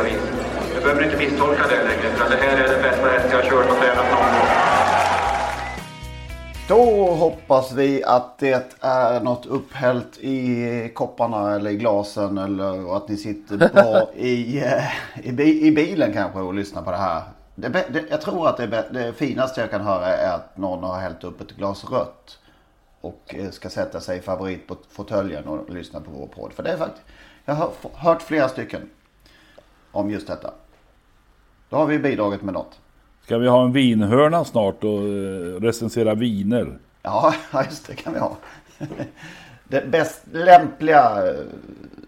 vis. Du behöver inte misstolka det längre, för det här är den bästa häst jag har kört och tränat någon gång. Då hoppas vi att det är något upphällt i kopparna eller i glasen eller att ni sitter bra i, eh, i, i bilen kanske och lyssnar på det här. Det, det, jag tror att det, det finaste jag kan höra är att någon har hällt upp ett glas rött och eh, ska sätta sig i favorit på fåtöljen och lyssna på vår podd. För det är faktiskt, jag har hört flera stycken om just detta. Då har vi bidragit med något. Ska vi ha en vinhörna snart och eh, recensera viner? Ja, ja, just det kan vi ha. Det bäst lämpliga eh,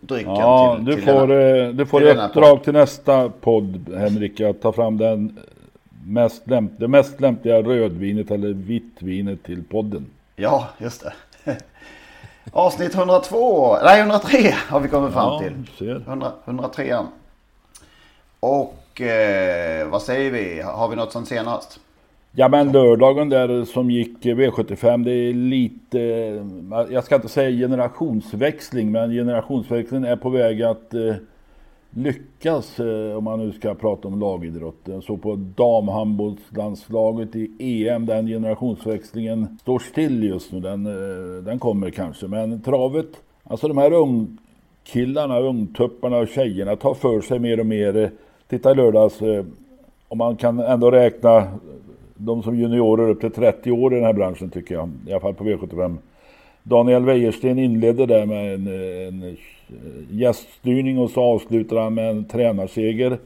drycken Ja, till, du till får, denna- eh, du får till i uppdrag till nästa podd Henrik att ta fram den mest lämp det mest lämpliga rödvinet eller vittvinet till podden. Ja, just det. Avsnitt 102, nej 103 har vi kommit fram Ja, till. ser. 100, 103 och eh, vad säger vi? Har vi något som senast? Ja men lördagen där som gick V75 det är lite, eh, jag ska inte säga generationsväxling men generationsväxlingen är på väg att eh, lyckas eh, om man nu ska prata om lagidrott. Så på damhandbollslandslaget i EM, den generationsväxlingen står still just nu. Den, eh, den kommer kanske. Men travet, alltså de här ungkillarna, ungtupparna och tjejerna tar för sig mer och mer. Titta i lördags, eh, om man kan ändå räkna de som juniorer upp till 30 år i den här branschen tycker jag. I alla fall på V75. Daniel Wäjersten inledde där med en, eh, en eh, gäststyrning och så avslutade han med en tränarseger.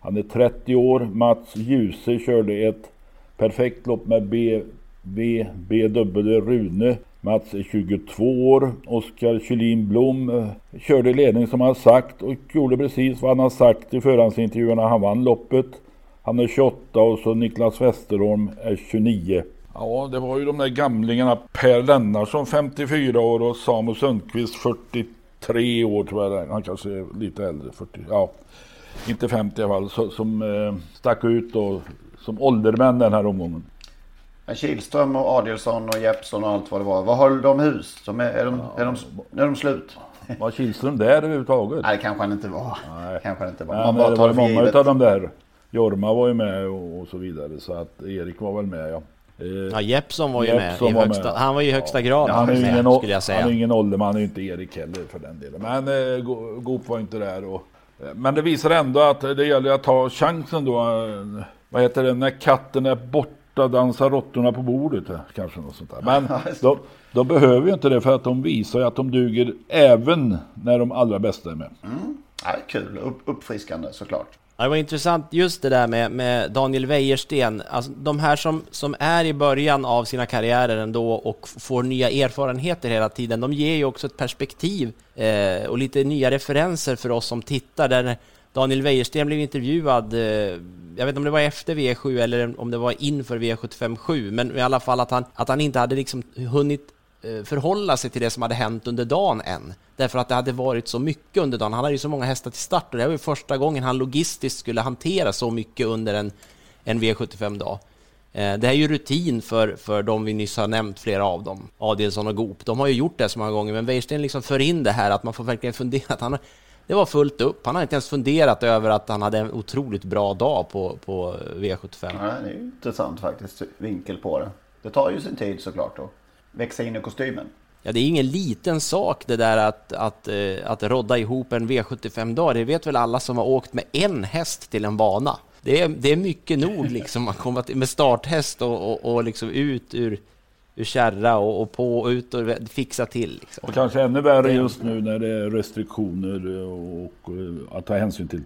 Han är 30 år. Mats Djuse körde ett perfekt lopp med B, B, BW Rune. Mats är 22 år. Oskar Kylin Blom eh, körde i ledning som han sagt och gjorde precis vad han har sagt i förhandsintervjuerna. Han vann loppet. Han är 28 och så Niklas Westerholm är 29. Ja, det var ju de där gamlingarna Per Lennarsson, 54 år och Samuel Sundqvist 43 år tror jag. Han kanske är lite äldre. 40, ja, inte 50 i alla fall. Så, som eh, stack ut då som åldermän den här omgången. Kihlström och Adielsson och Jeppsson och allt vad det var. Vad höll de hus? De är, är, de, är, de, är de slut? Var Kihlström där överhuvudtaget? Nej, det kanske han inte var. Kanske han inte var. Nej, Man bara det var många utav de där. Jorma var ju med och, och så vidare. Så att Erik var väl med ja. Eh, Ja, Jeppsson var ju Jeppsson med i var högsta, med. han var ju i högsta grad han är med, ingen, skulle jag säga. Han är ingen ålderman, han är inte Erik heller för den delen. Men eh, Go- Goop var inte där. Och, eh, men det visar ändå att det gäller att ta chansen då. eh, Vad heter det? När katten är borta dansar råttorna på bordet. eh, Kanske något sånt där. Men de, de behöver ju inte det för att de visar ju att de duger även när de allra bästa är med. Ja, kul. Upp, uppfriskande såklart. Ja, det var intressant just det där med, med Daniel Wäjersten. Alltså, de här som, som är i början av sina karriärer ändå och får nya erfarenheter hela tiden, de ger ju också ett perspektiv eh, och lite nya referenser för oss som tittar. Där Daniel Wäjersten blev intervjuad, eh, jag vet inte om det var efter V7 eller om det var inför V75 7, men i alla fall att han, att han inte hade liksom hunnit eh, förhålla sig till det som hade hänt under dagen än. Därför att det hade varit så mycket under dagen. Han hade ju så många hästar till start och det var ju första gången han logistiskt skulle hantera så mycket under en, en V75-dag. Eh, det här är ju rutin för, för de vi nyss har nämnt, flera av dem, Adielsson och Goop. De har ju gjort det så många gånger, men Wäjersten liksom för in det här att man får verkligen fundera. Att han, har- det var fullt upp. Han har inte ens funderat över att han hade en otroligt bra dag på, på V75. Ja, det är ju intressant faktiskt. Vinkel på det. Det tar ju sin tid såklart att växa in i kostymen. Ja, det är ingen liten sak det där att, att, eh, att rodda ihop en V75 dag. Det vet väl alla som har åkt med en häst till en bana. Det är, det är mycket nog liksom att komma till, med starthäst och, och, och liksom ut ur, ur kärra och, och på och ut och fixa till. Liksom. Och kanske ännu värre just nu när det är restriktioner och, och att ta hänsyn till.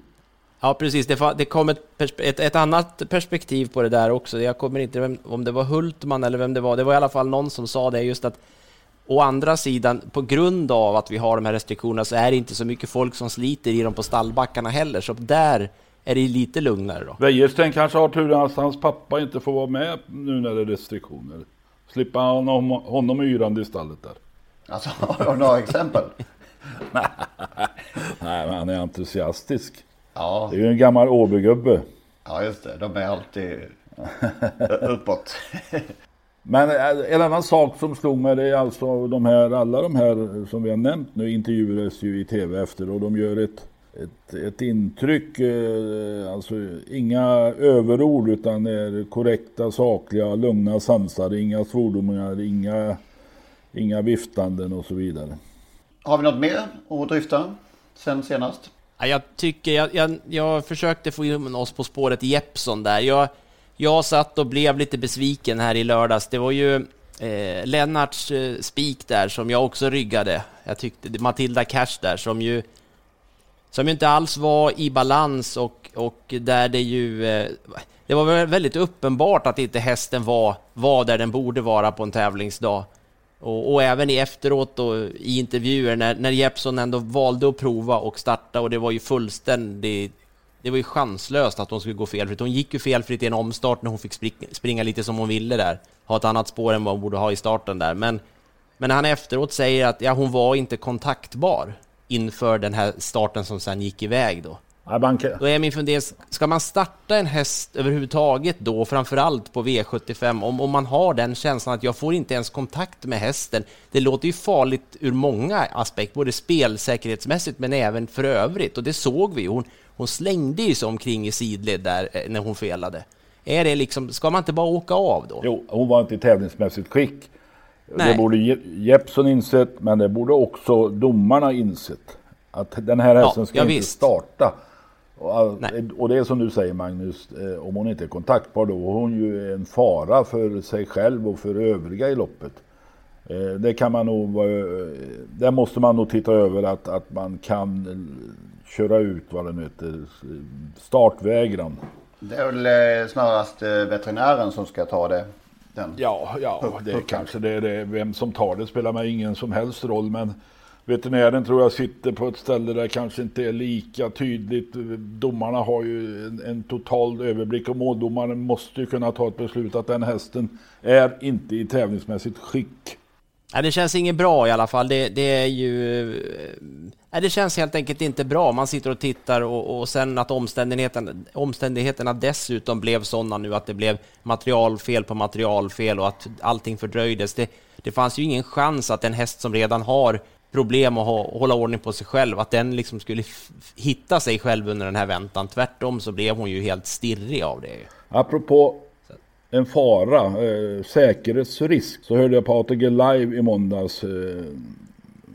Ja, precis. Det, det kom ett, ett, ett, annat perspektiv på det där också. Jag kommer inte ihåg om det var Hultman eller vem det var. Det var i alla fall någon som sa det just att Å andra sidan, på grund av att vi har de här restriktionerna så är det inte så mycket folk som sliter i dem på stallbackarna heller. Så där är det lite lugnare då. Wäjersten kanske har turen att hans pappa inte får vara med nu när det är restriktioner. Slippa honom, honom yrande i stallet där. Alltså, har du några exempel? Nej, men han är entusiastisk. Ja. Det är ju en gammal Åbygubbe. Ja, just det. De är alltid uppåt. Men en annan sak som slog mig det är alltså de här, alla de här som vi har nämnt nu intervjuades ju i tv efter och de gör ett, ett, ett intryck, eh, alltså inga överord utan är korrekta, sakliga, lugna, sansade, inga svordomar, inga, inga viftanden och så vidare. Har vi något mer att dryfta sen senast? Jag tycker, jag, jag, jag försökte få in oss på spåret Jeppson där. Jag, jag satt och blev lite besviken här i lördags. Det var ju eh, Lennarts eh, spik där som jag också ryggade. Jag tyckte Matilda Cash där som ju som ju inte alls var i balans och, och där det ju eh, det var väldigt uppenbart att inte hästen var, var där den borde vara på en tävlingsdag. Och, och även i efteråt och i intervjuer när, när Jeppson ändå valde att prova och starta och det var ju fullständigt det var ju chanslöst att hon skulle gå felfritt. Hon gick ju felfritt i en omstart när hon fick springa lite som hon ville där. Ha ett annat spår än vad hon borde ha i starten där. Men, men han efteråt säger att ja, hon var inte kontaktbar inför den här starten som sen gick iväg då. Då är min fundering, ska man starta en häst överhuvudtaget då, framförallt på V75, om, om man har den känslan att jag får inte ens kontakt med hästen. Det låter ju farligt ur många aspekter, både spelsäkerhetsmässigt men även för övrigt. Och det såg vi. Hon, hon slängde ju sig omkring i sidled där eh, när hon felade. Är det liksom, ska man inte bara åka av då? Jo, hon var inte i tävlingsmässigt skick. Nej. Det borde Jeppson insett, men det borde också domarna insett. Att den här hästen ja, ska inte visst. starta. Och, och, det är som du säger Magnus, eh, om hon inte är kontaktbar då är hon ju en fara för sig själv och för övriga i loppet. Eh, det kan man nog, där måste man nog titta över att, att man kan köra ut vad den heter, startvägran. Det är väl eh, snarast eh, veterinären som ska ta det. Den. Ja, ja det är kanske det är det. Vem som tar det spelar mig ingen som helst roll. Men veterinären tror jag sitter på ett ställe där det kanske inte är lika tydligt. Domarna har ju en, en total överblick och måldomaren måste ju kunna ta ett beslut att den hästen är inte i tävlingsmässigt skick. Ja, det känns inget bra i alla fall. Det, det är ju... Nej, det känns helt enkelt inte bra. Man sitter och tittar och, och sen att omständigheterna, omständigheterna dessutom blev sådana nu att det blev materialfel på materialfel och att allting fördröjdes. Det, det fanns ju ingen chans att en häst som redan har problem att hålla ordning på sig själv, att den liksom skulle hitta sig själv under den här väntan. Tvärtom så blev hon ju helt stirrig av det. Apropå en fara, eh, säkerhetsrisk, så hörde jag på ATG Live i måndags. Eh,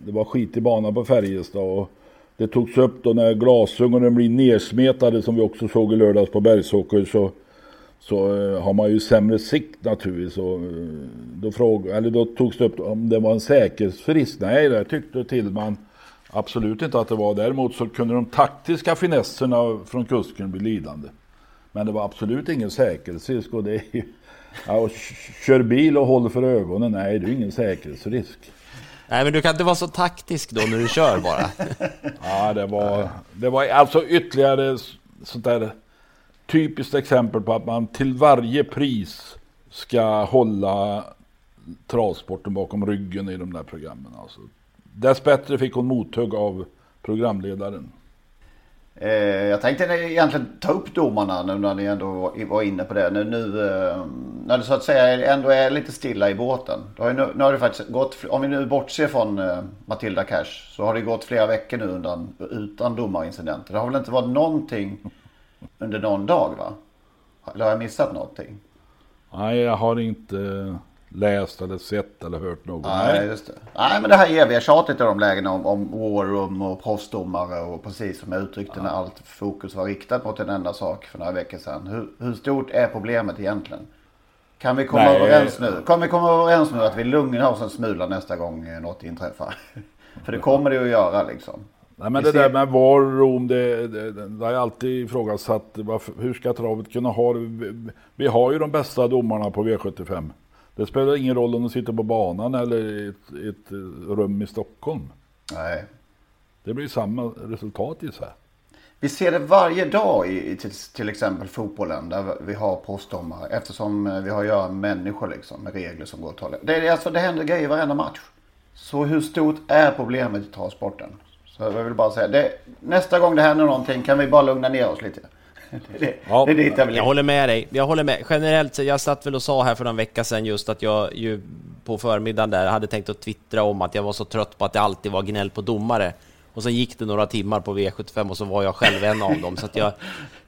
det var skit i banan på Färjestad och det togs upp då när glasögonen blir nersmetade som vi också såg i lördags på Bergsåker så, så eh, har man ju sämre sikt naturligtvis. Och, eh, då, fråg, eller då togs det upp om det var en säkerhetsrisk. Nej, det tyckte Tillman absolut inte att det var. Däremot så kunde de taktiska finesserna från kusken bli lidande. Men det var absolut ingen säkerhetsrisk och det är ju, ja, kör bil och håll för ögonen, nej det är ingen säkerhetsrisk. Nej, men du kan inte vara så taktisk då när du kör bara. ja, det var, det var alltså ytterligare sånt där typiskt exempel på att man till varje pris ska hålla travsporten bakom ryggen i de där programmen. Alltså, dessbättre fick hon mothugg av programledaren. Eh, jag tänkte egentligen ta upp domarna nu när ni ändå var inne på det. Nu, nu eh, när det så att säga ändå är lite stilla i båten. Har nu, nu, har det faktiskt gått, om vi nu bortser från eh, Matilda Cash så har det gått flera veckor nu utan, utan domarincidenter. Det har väl inte varit någonting under någon dag va? Eller har jag missat någonting? Nej, jag har inte läst eller sett eller hört något. Nej, just det. Nej, men det här eviga tjatet i de lägena om, om war room och proffsdomare och precis som jag uttryckte när allt fokus var riktat mot en enda sak för några veckor sedan. Hur, hur stort är problemet egentligen? Kan vi komma Nej. överens nu? Kan vi komma överens nu att vi lugnar oss en smula nästa gång något inträffar? för det kommer det att göra liksom. Nej men Vi det där med War Room, det, det, det, det har jag alltid ifrågasatt. Varför, hur ska travet kunna ha det? Vi, vi har ju de bästa domarna på V75. Det spelar ingen roll om de sitter på banan eller i ett, ett eh, rum i Stockholm. Nej. Det blir samma resultat i sig. Vi ser det varje dag i, till, till exempel fotbollen där vi har postdomare. Eftersom eh, vi har att göra med människor liksom med regler som går att tala. Det, är alltså, det händer grejer varenda match. Så hur stort är problemet i travsporten? Så jag vill bara säga det. Nästa gång det händer någonting kan vi bara lugna ner oss lite. Det, Ja. det är dit jag håller med dig. Jag håller med. Generellt, jag satt väl och sa här för någon vecka sedan just att jag ju på förmiddagen där hade tänkt att twittra om att jag var så trött på att det alltid var gnäll på domare. Och sen gick det några timmar på V75 och så var jag själv en av dem. Så att jag,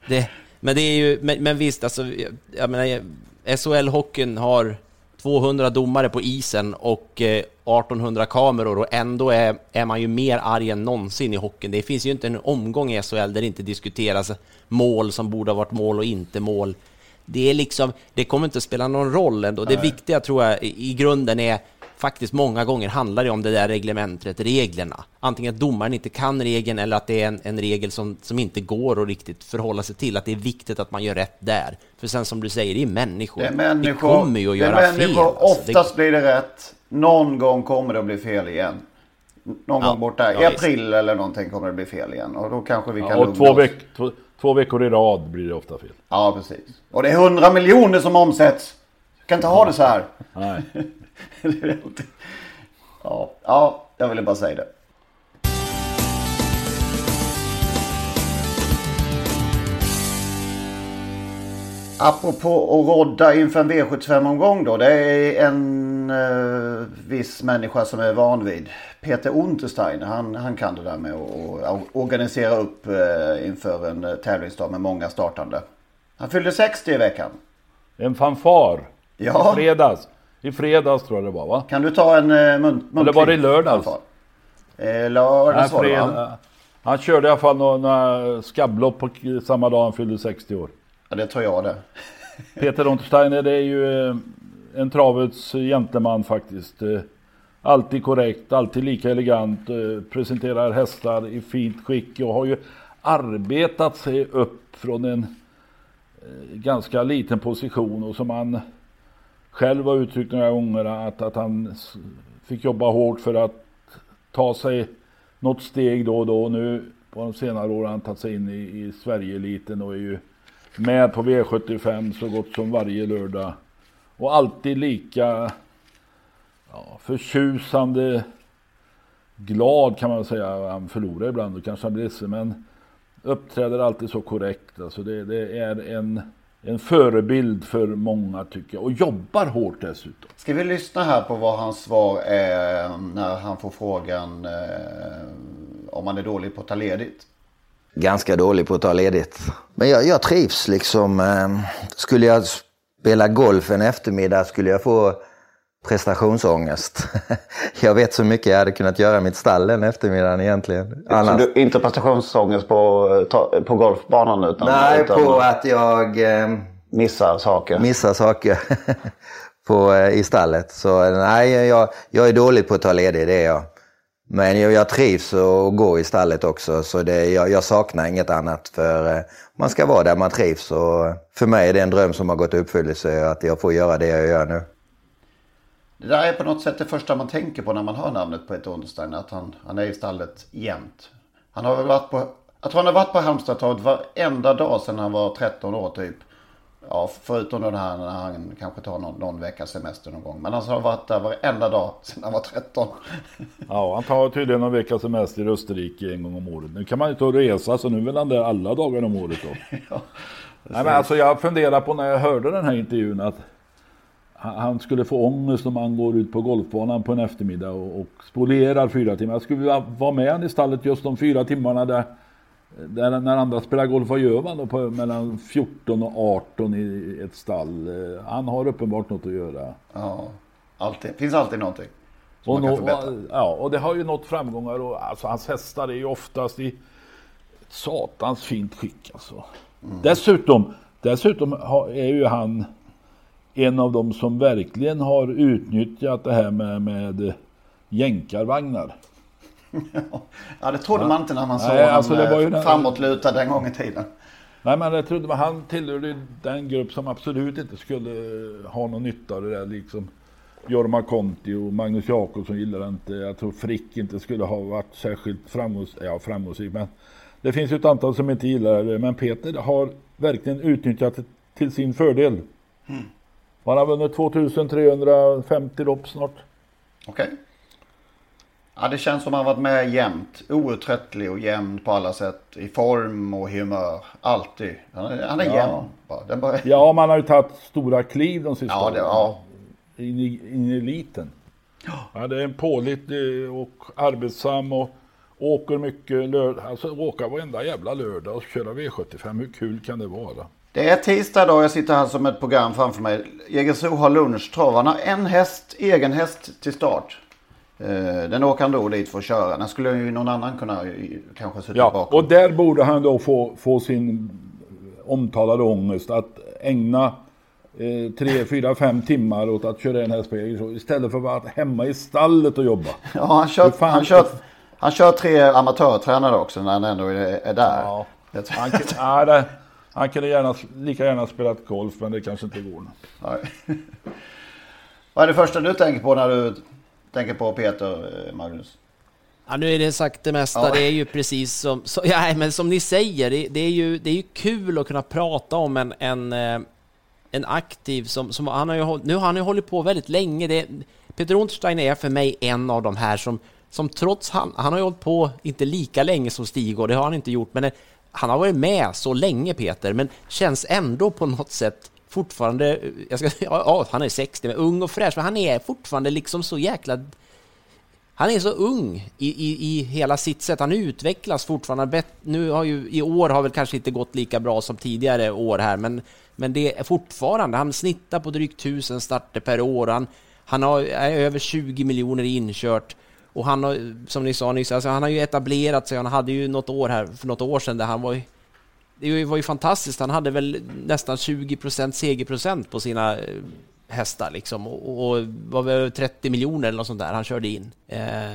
det, men det är ju, men, men visst, alltså, jag, jag menar, SHL-hockeyn har 200 domare på isen och eh, 1800 kameror och ändå är, är man ju mer arg än någonsin i hockeyn. Det finns ju inte en omgång i SHL där det inte diskuteras mål som borde ha varit mål och inte mål. Det är liksom, det kommer inte spela någon roll ändå. Det Nej. viktiga tror jag i grunden är faktiskt många gånger handlar det om det där reglementet, reglerna. Antingen att domaren inte kan regeln eller att det är en, en regel som, som inte går att riktigt förhålla sig till. Att det är viktigt att man gör rätt där. För sen som du säger, det är människor. Det är människor. Vi kommer ju att det är göra människor. fel. alltså. Det- Oftast blir det rätt. Någon gång kommer det att bli fel igen. Någon Ja, gång borta. I ja, visst. april eller någonting kommer det bli fel igen. Och då kanske vi kan Ja, och två, veck, två, två veckor i rad blir det ofta fel. Ja, precis. Och det är 100 miljoner som omsätts. Jag kan inte ha det så här. Nej. ja, ja, jag ville bara säga det. Apropå att rodda inför en V75-omgång då. Det är en eh, viss människa som är van vid. Peter Untersteiner, han, han kan det där med att att organisera upp eh, inför en eh, tävlingsdag med många startande. Han fyllde 60 i veckan. En fanfar. Ja. I fredags. I fredags tror jag det var va? Kan du ta en uh, munt, Eller var det i lördags? Eh, lördags var det va? Han körde i alla fall några skabblopp på samma dag han fyllde 60 år. Ja, det tror jag det. Peter Untersteiner det är ju eh, en travets gentleman faktiskt. Eh, Alltid korrekt, alltid lika elegant. eh, Presenterar hästar i fint skick och har ju arbetat sig upp från en eh, ganska liten position och som han själv har uttryckt några gånger att, att han fick jobba hårt för att ta sig något steg då och då. Nu på de senare åren har han tagit sig in i, i Sverigeeliten och är ju med på V75 så gott som varje lördag. Och alltid lika ja, förtjusande glad kan man säga. Han förlorar ibland och kanske han blir ledsen men uppträder alltid så korrekt. Alltså det, det är en, en förebild för många tycker jag. Och jobbar hårt dessutom. Ska vi lyssna här på vad hans svar är när han får frågan eh, om han är dålig på att ta ledigt? ganska dålig på att ta ledigt. Men jag, jag trivs liksom. eh, Skulle jag spela golf en eftermiddag skulle jag få prestationsångest. Jag vet så mycket jag hade kunnat göra i mitt stall den eftermiddagen egentligen. Så Annars, du, inte prestationsångest på, eh, på golfbanan utan, nej, utan på att jag eh, missar saker? missar saker på, eh, i stallet. Så nej, jag, jag är dålig på att ta ledigt, det är jag. Men jag, jag trivs att gå i stallet också, så det, jag, jag saknar inget annat. För eh, man ska vara där man trivs och för mig är det en dröm som har gått i uppfyllelse att jag får göra det jag gör nu. Det där är på något sätt det första man tänker på när man hör namnet på ett Understeiner. Att han, han är i stallet jämt. Han har väl varit på, tror han har varit på Halmstadtravet varenda dag sedan han var 13 år typ. Ja, förutom den här när han kanske tar någon, någon veckas semester någon gång. Men alltså han har varit där varenda dag sedan han var 13. Ja, han tar tydligen någon veckas semester i Österrike en gång om året. Nu kan man ju inte resa så nu väl han där alla dagar om året då. Nej, men alltså jag funderar på när jag hörde den här intervjun att han skulle få ångest om han går ut på golfbanan på en eftermiddag och, och spolierar fyra timmar. Jag skulle vilja vara med han i stallet just de fyra timmarna där, där när andra spelar golf. Vad gör man då på mellan 14 och 18 i ett stall? Han har uppenbart något att göra. Ja. Alltid. finns alltid någonting. Och, nå, ja, och det har ju nått framgångar och alltså, hans hästar är ju oftast i ett satans fint skick. Alltså. Mm. Dessutom, dessutom är ju han en av dem som verkligen har utnyttjat det här med, med jänkarvagnar. ja, det trodde man inte när man såg Nej, alltså det var ju den... framåtlutad den gången i tiden. Nej, men jag trodde han tillhörde den grupp som absolut inte skulle ha någon nytta av det där liksom. Jorma Conti och Magnus Jakobsson gillar inte. Jag tror Frick inte skulle ha varit särskilt framgångsrik. Ja, framgångsrik men det finns ju ett antal som inte gillar det. Men Peter har verkligen utnyttjat det till sin fördel. Mm. Han har vunnit 2350 lopp snart. Okej. Okay. Ja, det känns som han varit med jämt. Outtröttlig och jämn på alla sätt. I form och humör. Alltid. Han är, han är ja. jämn. Bara. Bara... Ja, man har ju tagit stora kliv de sista ja, det, ja. In i, in i eliten. Ja, det är en pålitlig och arbetsam och åker mycket lördag. Alltså åka varenda jävla lördag och köra V75. Hur kul kan det vara? Det är tisdag idag. Jag sitter här som ett program framför mig. Jägersro har lunchtrav. Han har en häst, egen häst till start. Eh, den åker han då dit för att köra. Den skulle ju någon annan kunna kanske sitta ja, bakom. Och där borde han då få, få sin omtalade ångest att ägna eh, tre, fyra, fem timmar åt att köra en häst på Jägersro istället för att vara hemma i stallet och jobba. Ja, han kör, han kör, han kör tre amatörtränare också när han ändå är, är där. Ja, han, det, han kunde gärna, lika gärna spelat golf men det kanske inte går. Nej. Vad är det första du tänker på när du tänker på Peter, eh, Magnus? Ja, nu är det sagt det mesta. Ja. Det är ju precis som, så, ja, men som ni säger, det, det, är ju, det är ju kul att kunna prata om en, en, eh, en aktiv som, som han har ju, nu har han ju hållit på väldigt länge. Det, Peter Unterstein är för mig en av de här som, som trots han, han har ju hållit på, inte lika länge som Stig och det har han inte gjort, men han har varit med så länge Peter, men känns ändå på något sätt fortfarande, eh, jag ska, ja, han är 60, men ung och fräsch, men han är fortfarande liksom så jäkla... Han är så ung i, i, i hela sitt sätt, han utvecklas fortfarande. Nu har ju, i år har väl kanske inte gått lika bra som tidigare år här, men, men det är fortfarande, han snittar på drygt tusen starter per år, han, han har, är över 20 miljoner inkört. Och han har, som ni sa nyss, alltså han har ju etablerat sig. Han hade ju något år här, för något år sedan, där han var ju, det var ju fantastiskt. Han hade väl nästan 20% segerprocent på sina eh, hästar liksom och, och var väl 30 miljoner eller något sånt där han körde in. Eh,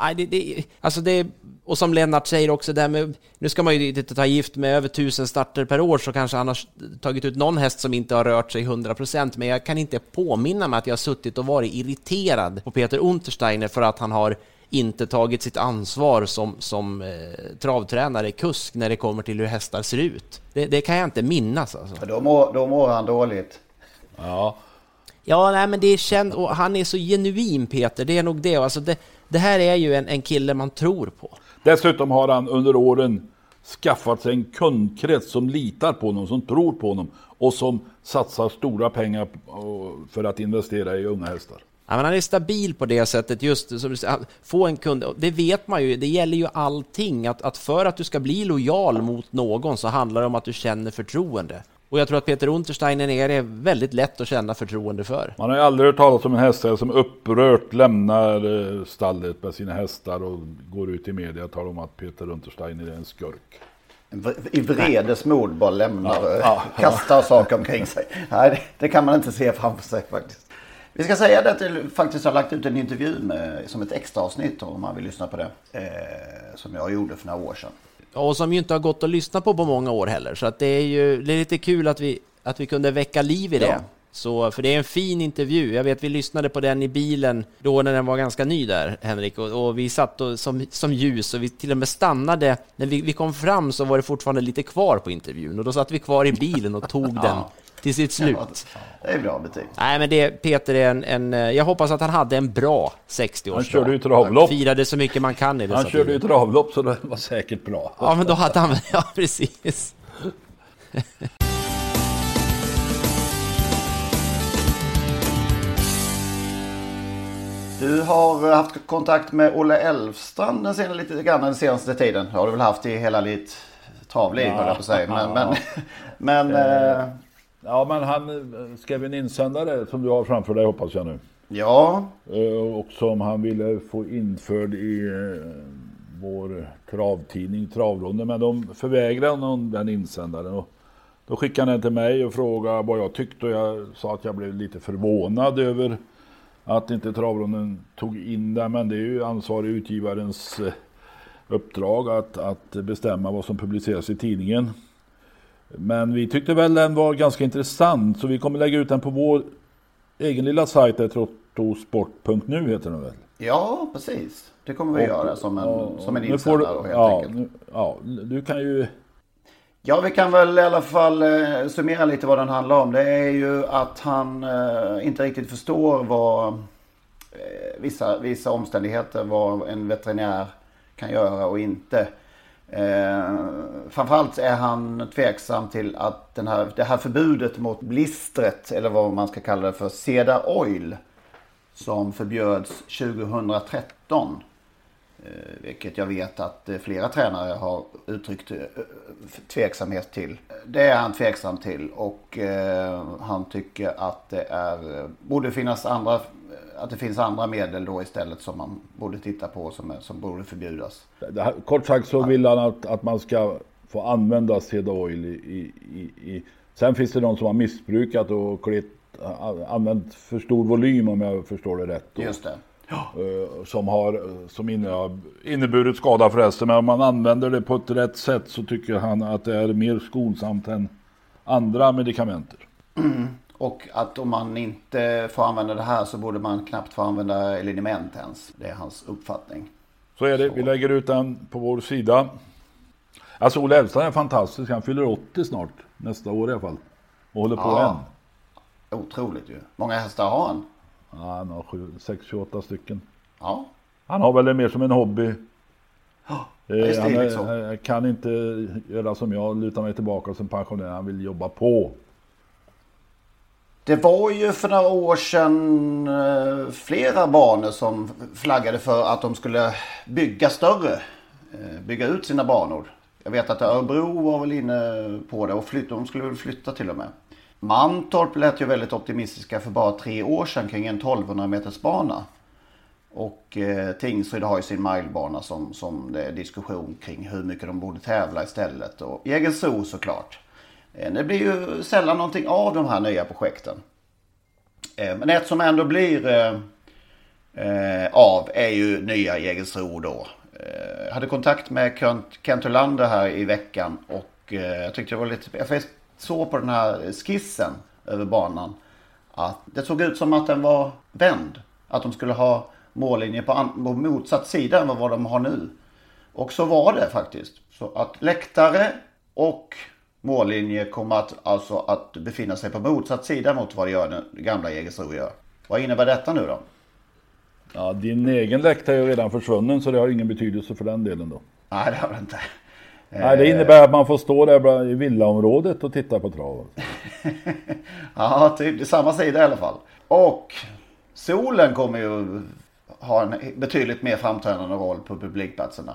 ja, det, det, alltså det, och som Lennart säger också, där med, nu ska man ju inte ta gift med över tusen starter per år så kanske han har tagit ut någon häst som inte har rört sig 100 procent, men jag kan inte påminna mig att jag har suttit och varit irriterad på Peter Untersteiner för att han har inte tagit sitt ansvar som, som eh, travtränare, kusk, när det kommer till hur hästar ser ut. Det, det kan jag inte minnas. Alltså. Då, mår, då mår han dåligt. Ja. Ja, nej, men det är känt och han är så genuin Peter, det är nog det. Alltså det, det här är ju en, en kille man tror på. Dessutom har han under åren skaffat sig en kundkrets som litar på honom, som tror på honom och som satsar stora pengar för att investera i unga hästar. Ja, men han är stabil på det sättet, just som få en kund. Det vet man ju, det gäller ju allting. Att, att för att du ska bli lojal mot någon så handlar det om att du känner förtroende. Och jag tror att Peter Untersteiner är väldigt lätt att känna förtroende för. Man har ju aldrig hört talas om en hästhäst som upprört lämnar eh, stallet med sina hästar och går ut i media och talar om att Peter Untersteiner är en skurk. I vredesmod bara lämnar, ja, ja, kastar ja. saker omkring sig. Nej, det, det kan man inte se framför sig faktiskt. Vi ska säga det att jag faktiskt har lagt ut en intervju med, som ett extra avsnitt om man vill lyssna på det. Eh, som jag gjorde för några år sedan. Och som ju inte har gått att lyssna på på många år heller. Så att det är ju det är lite kul att vi, att vi kunde väcka liv i det. Ja. Så, för det är en fin intervju. Jag vet vi lyssnade på den i bilen då när den var ganska ny där, Henrik. Och, och vi satt och, som, som ljus och vi till och med stannade. När vi, vi kom fram så var det fortfarande lite kvar på intervjun och då satt vi kvar i bilen och tog den till sitt slut. det är bra betyg. Nej, men det, Peter är en, en, Jag hoppas att han hade en bra 60-årsdag. Han körde ju travlopp. Firade så mycket man kan i dessa Han körde ju travlopp så det var säkert bra. Ja, men då hade han... Ja, precis. Du har haft kontakt med Olle Elfstrand den senaste, lite grann den senaste tiden. Det har du väl haft i hela ditt travliv ja. höll jag på att säga. Men, men, men eh, Ja, men han eh, skrev en insändare som du har framför dig hoppas jag nu. Ja. Eh, och som han ville få införd i eh, vår travtidning Travronden. Men de förvägrade honom den insändaren. Och då skickade han den till mig och frågade vad jag tyckte. Och jag sa att jag blev lite förvånad över att inte Travronden tog in den. Men det är ju ansvarig utgivarens eh, uppdrag att, att bestämma vad som publiceras i tidningen. Men vi tyckte väl den var ganska intressant så vi kommer lägga ut den på vår egen lilla sajt, trottosport.nu heter den väl? Ja, precis. Det kommer vi och, göra som en, ja, som en insändare helt ja, enkelt. Nu, ja, du kan ju... Ja, vi kan väl i alla fall eh, summera lite vad den handlar om. Det är ju att han eh, inte riktigt förstår vad eh, vissa, vissa omständigheter, vad en veterinär kan göra och inte. Eh, framförallt är han tveksam till att den här, det här förbudet mot blistret, eller vad man ska kalla det för, Seda Oil, som förbjöds 2013. Eh, vilket jag vet att eh, flera tränare har uttryckt eh, tveksamhet till. Det är han tveksam till och han tycker att det är, borde finnas andra att det finns andra medel då istället som man borde titta på som, som borde förbjudas. Här, kort sagt så vill han att, att man ska få använda Seda Oil i, i, i, Sen finns det de som har missbrukat och klet, använt för stor volym om jag förstår det rätt. Just det. Ja. Eh, som har som inneburit skada förresten. Men om man använder det på ett rätt sätt så tycker han att det är mer skonsamt än andra medikamenter. Mm. Och att om man inte får använda det här så borde man knappt få använda eliniment ens. Det är hans uppfattning. Så är det. Så. Vi lägger ut den på vår sida. Alltså Olle Elfstrand är fantastisk. Han fyller 80 snart. Nästa år i alla fall. Och håller på ja. än. Otroligt ju. Många hästar har han? Ja, han har 6-28 stycken. Ja. Han har väl det mer som en hobby. Ja, eh, han är, kan inte göra som jag, luta mig tillbaka som pensionär. Han vill jobba på. Det var ju för några år sedan eh, flera banor som flaggade för att de skulle bygga större. Eh, bygga ut sina banor. Jag vet att Örebro var väl inne på det och flytta, de skulle väl flytta till och med. Mantorp lät ju väldigt optimistiska för bara tre år sedan kring en 1200 meters bana. Och eh, Tingsryd har ju sin milebana som, som det är diskussion kring hur mycket de borde tävla istället. Och Jägersro såklart. Eh, det blir ju sällan någonting av de här nya projekten. Eh, men ett som ändå blir eh, eh av är ju nya Jägersro då. Eh, jag hade kontakt med Kent Olander här i veckan och eh, jag tyckte det var lite... Jag såg på den här skissen över banan att det såg ut som att den var vänd. Att de skulle ha mållinje på, på motsatt sida än vad de har nu. Och så var det faktiskt. Så att läktare och mållinje kommer att, alltså att befinna sig på motsatt sida mot vad det gör den gamla Jägersro gör. Vad innebär detta nu då? Ja, din egen läktare är ju redan försvunnen så det har ingen betydelse för den delen då. Nej, det har det inte. Nej, det innebär att man får stå där i villaområdet och titta på traven. ja, typ samma sida i alla fall. Och solen kommer ju ha en betydligt mer framträdande roll på publikplatserna.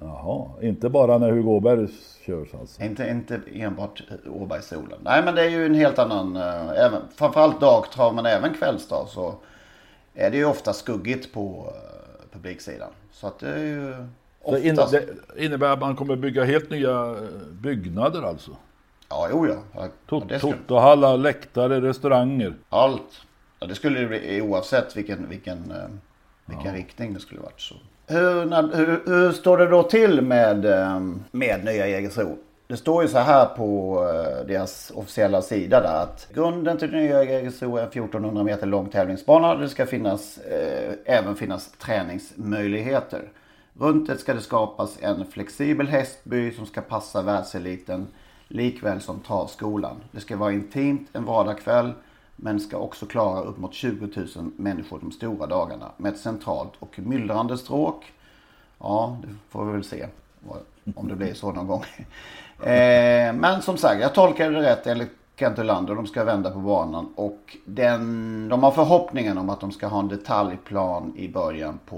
Jaha, inte bara när Hugo Åberg körs alltså? Inte, inte enbart Åbergssolen. Nej men det är ju en helt annan, äh, även, framförallt dagtrav men även kvällstrav så är det ju ofta skuggigt på äh, publiksidan. Så att det är ju oftast... Så det innebär att man kommer bygga helt nya eh, byggnader alltså? Ja, jo ja. ja Totohallar, läktare, restauranger? Allt. Ja, det skulle det bli oavsett vilken, vilken, vilken ja. riktning det skulle varit. Så. Hur, hur, hur, står det då till med, ehm, med nya Jägersro? Det står ju så här på eh, deras officiella sida där att grunden till nya Jägersro är en 1400 meter lång tävlingsbana. Det ska finnas, eh, även finnas träningsmöjligheter. Runt det ska det skapas en flexibel hästby som ska passa världseliten likväl som travskolan. Det ska vara intimt en vardagskväll men ska också klara upp mot 20 000 människor de stora dagarna med ett centralt och myllrande stråk. Ja, det får vi väl se om det blir så någon gång. Eh, men som sagt, jag tolkar det rätt enligt Kent Olander. De ska vända på banan och den, de har förhoppningen om att de ska ha en detaljplan i början på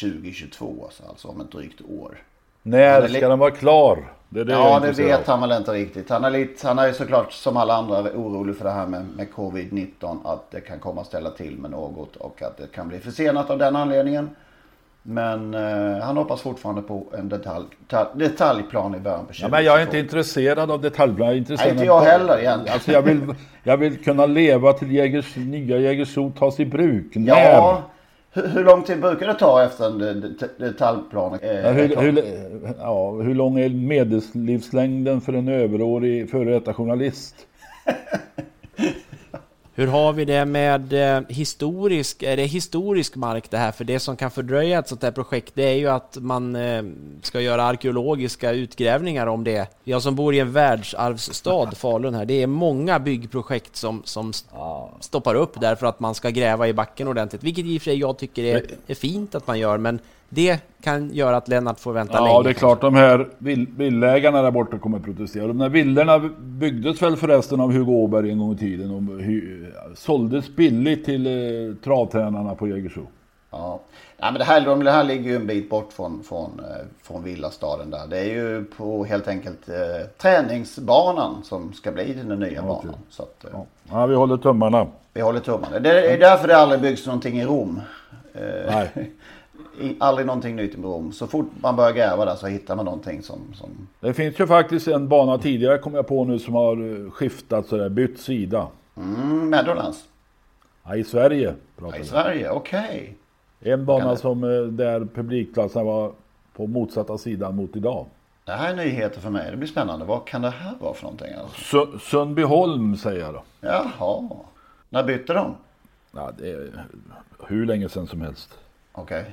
2022, alltså om ett drygt år. När ska den vara klar? Det det Ja, det vet han väl inte riktigt. Han är, lite, han är såklart som alla andra orolig för det här med, med covid-19. Att det kan komma att ställa till med något och att det kan bli försenat av den anledningen. Men eh, han hoppas fortfarande på en detalj, ta, detaljplan i början på 2022. Ja, men jag är inte intresserad av detaljplan. Jag Nej, inte jag heller egentligen. Alltså jag vill, jag vill kunna leva till Jägers, nya Jägersro tas i bruk. När? Ja, hur, hur lång tid brukar det ta efter en de- de- detaljplan? eh, Ja, hur, hur, ja, hur lång är medellivslängden för en överårig före detta journalist? Hur har vi det med eh, historisk, är det historisk mark det här? För det som kan fördröja ett sånt här projekt det är ju att man eh, ska göra arkeologiska utgrävningar om det. Jag som bor i en världsarvsstad, Falun här, det är många byggprojekt som, som st- stoppar upp därför att man ska gräva i backen ordentligt. Vilket i och för sig jag tycker är, är fint att man gör, men det kan göra att Lennart får vänta länge. Ja, det är klart de här vill, villägarna där borta kommer att protestera. De där villorna byggdes väl förresten av Hugo Åberg en gång i tiden och hy, såldes billigt till eh, travtränarna på Jägersro. Ja. Nej, men det, här, de- det här ligger ju en bit bort från, från, eh, från villastaden där. Det är ju på helt enkelt eh, träningsbanan som ska bli den nya banan. Så att, eh, Ja, vi håller tummarna. Vi håller tummarna. Det är därför det aldrig byggs någonting i Rom. Eh, Nej. aldrig någonting nytt i Rom. Så fort man börjar gräva där så hittar man någonting som... som... Det finns ju faktiskt en bana tidigare kom jag på nu som har eh, skiftat sådär, bytt sida. Mm, Meadowlands. Ja, I Sverige pratar I. Sverige, okej. En bana som eh, där publikplatsen var på motsatta sidan mot idag. Det här är nyheter för mig. Det blir spännande. Vad kan det här vara för någonting? Alltså? Su- Sundbyholm säger jag då. Jaha. När bytte de? Ja, det är hur länge sedan som helst. Okej.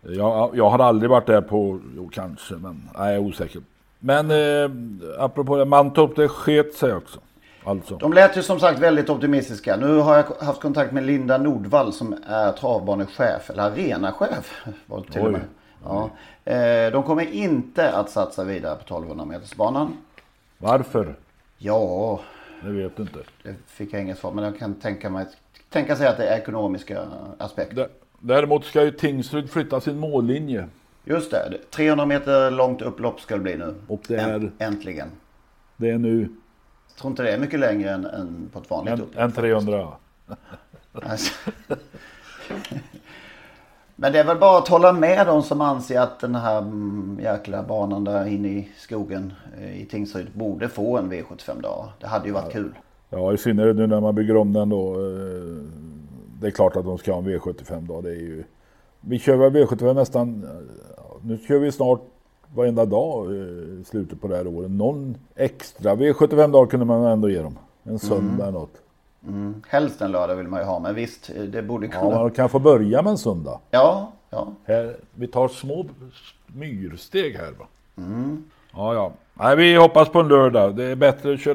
Jag, jag har aldrig varit där på, jo kanske, men nej, jag är osäker. Men eh, apropå det, Mantorp, det sket sig också. Alltså. De lät ju som sagt väldigt optimistiska. Nu har jag haft kontakt med Linda Nordvall som är travbanechef, eller arenachef. Var det till och Oj. med. Ja. Eh, De kommer inte att satsa vidare på 1200 metersbanan. Varför? Ja, Det vet du inte. det fick jag inget svar. Men jag kan tänka mig tänka sig att det är ekonomiska aspekter. Dä- Däremot ska ju Tingsryd flytta sin mållinje. Just det, 300 meter långt upplopp ska det bli nu. Och det är, Äntligen. det är nu Jag tror inte det är mycket längre än, än på ett vanligt en, upplopp. en 300. Alltså. Men det är väl bara att hålla med de som anser att den här mm, jäkla banan där inne i skogen eh, i Tingsryd borde få en V75-dag. Det hade ju varit kul. Ja, i synnerhet nu när man bygger om den då. Det är klart att de ska ha en V75 då. Det är ju... Vi kör väl V75 nästan... ja, Nu kör vi snart varenda dag eh, i slutet på det här året. Någon extra V75 dag kunde man ändå ge dem. En söndag eller något. Mm. Helst en lördag vill man ju ha, men visst, eh, det borde Ja, kunna. man kan få börja med en söndag. Ja, ja. Här, vi tar små myrsteg här va. Mm. Ja, ja. Nej, vi hoppas på en lördag. Det är bättre att köra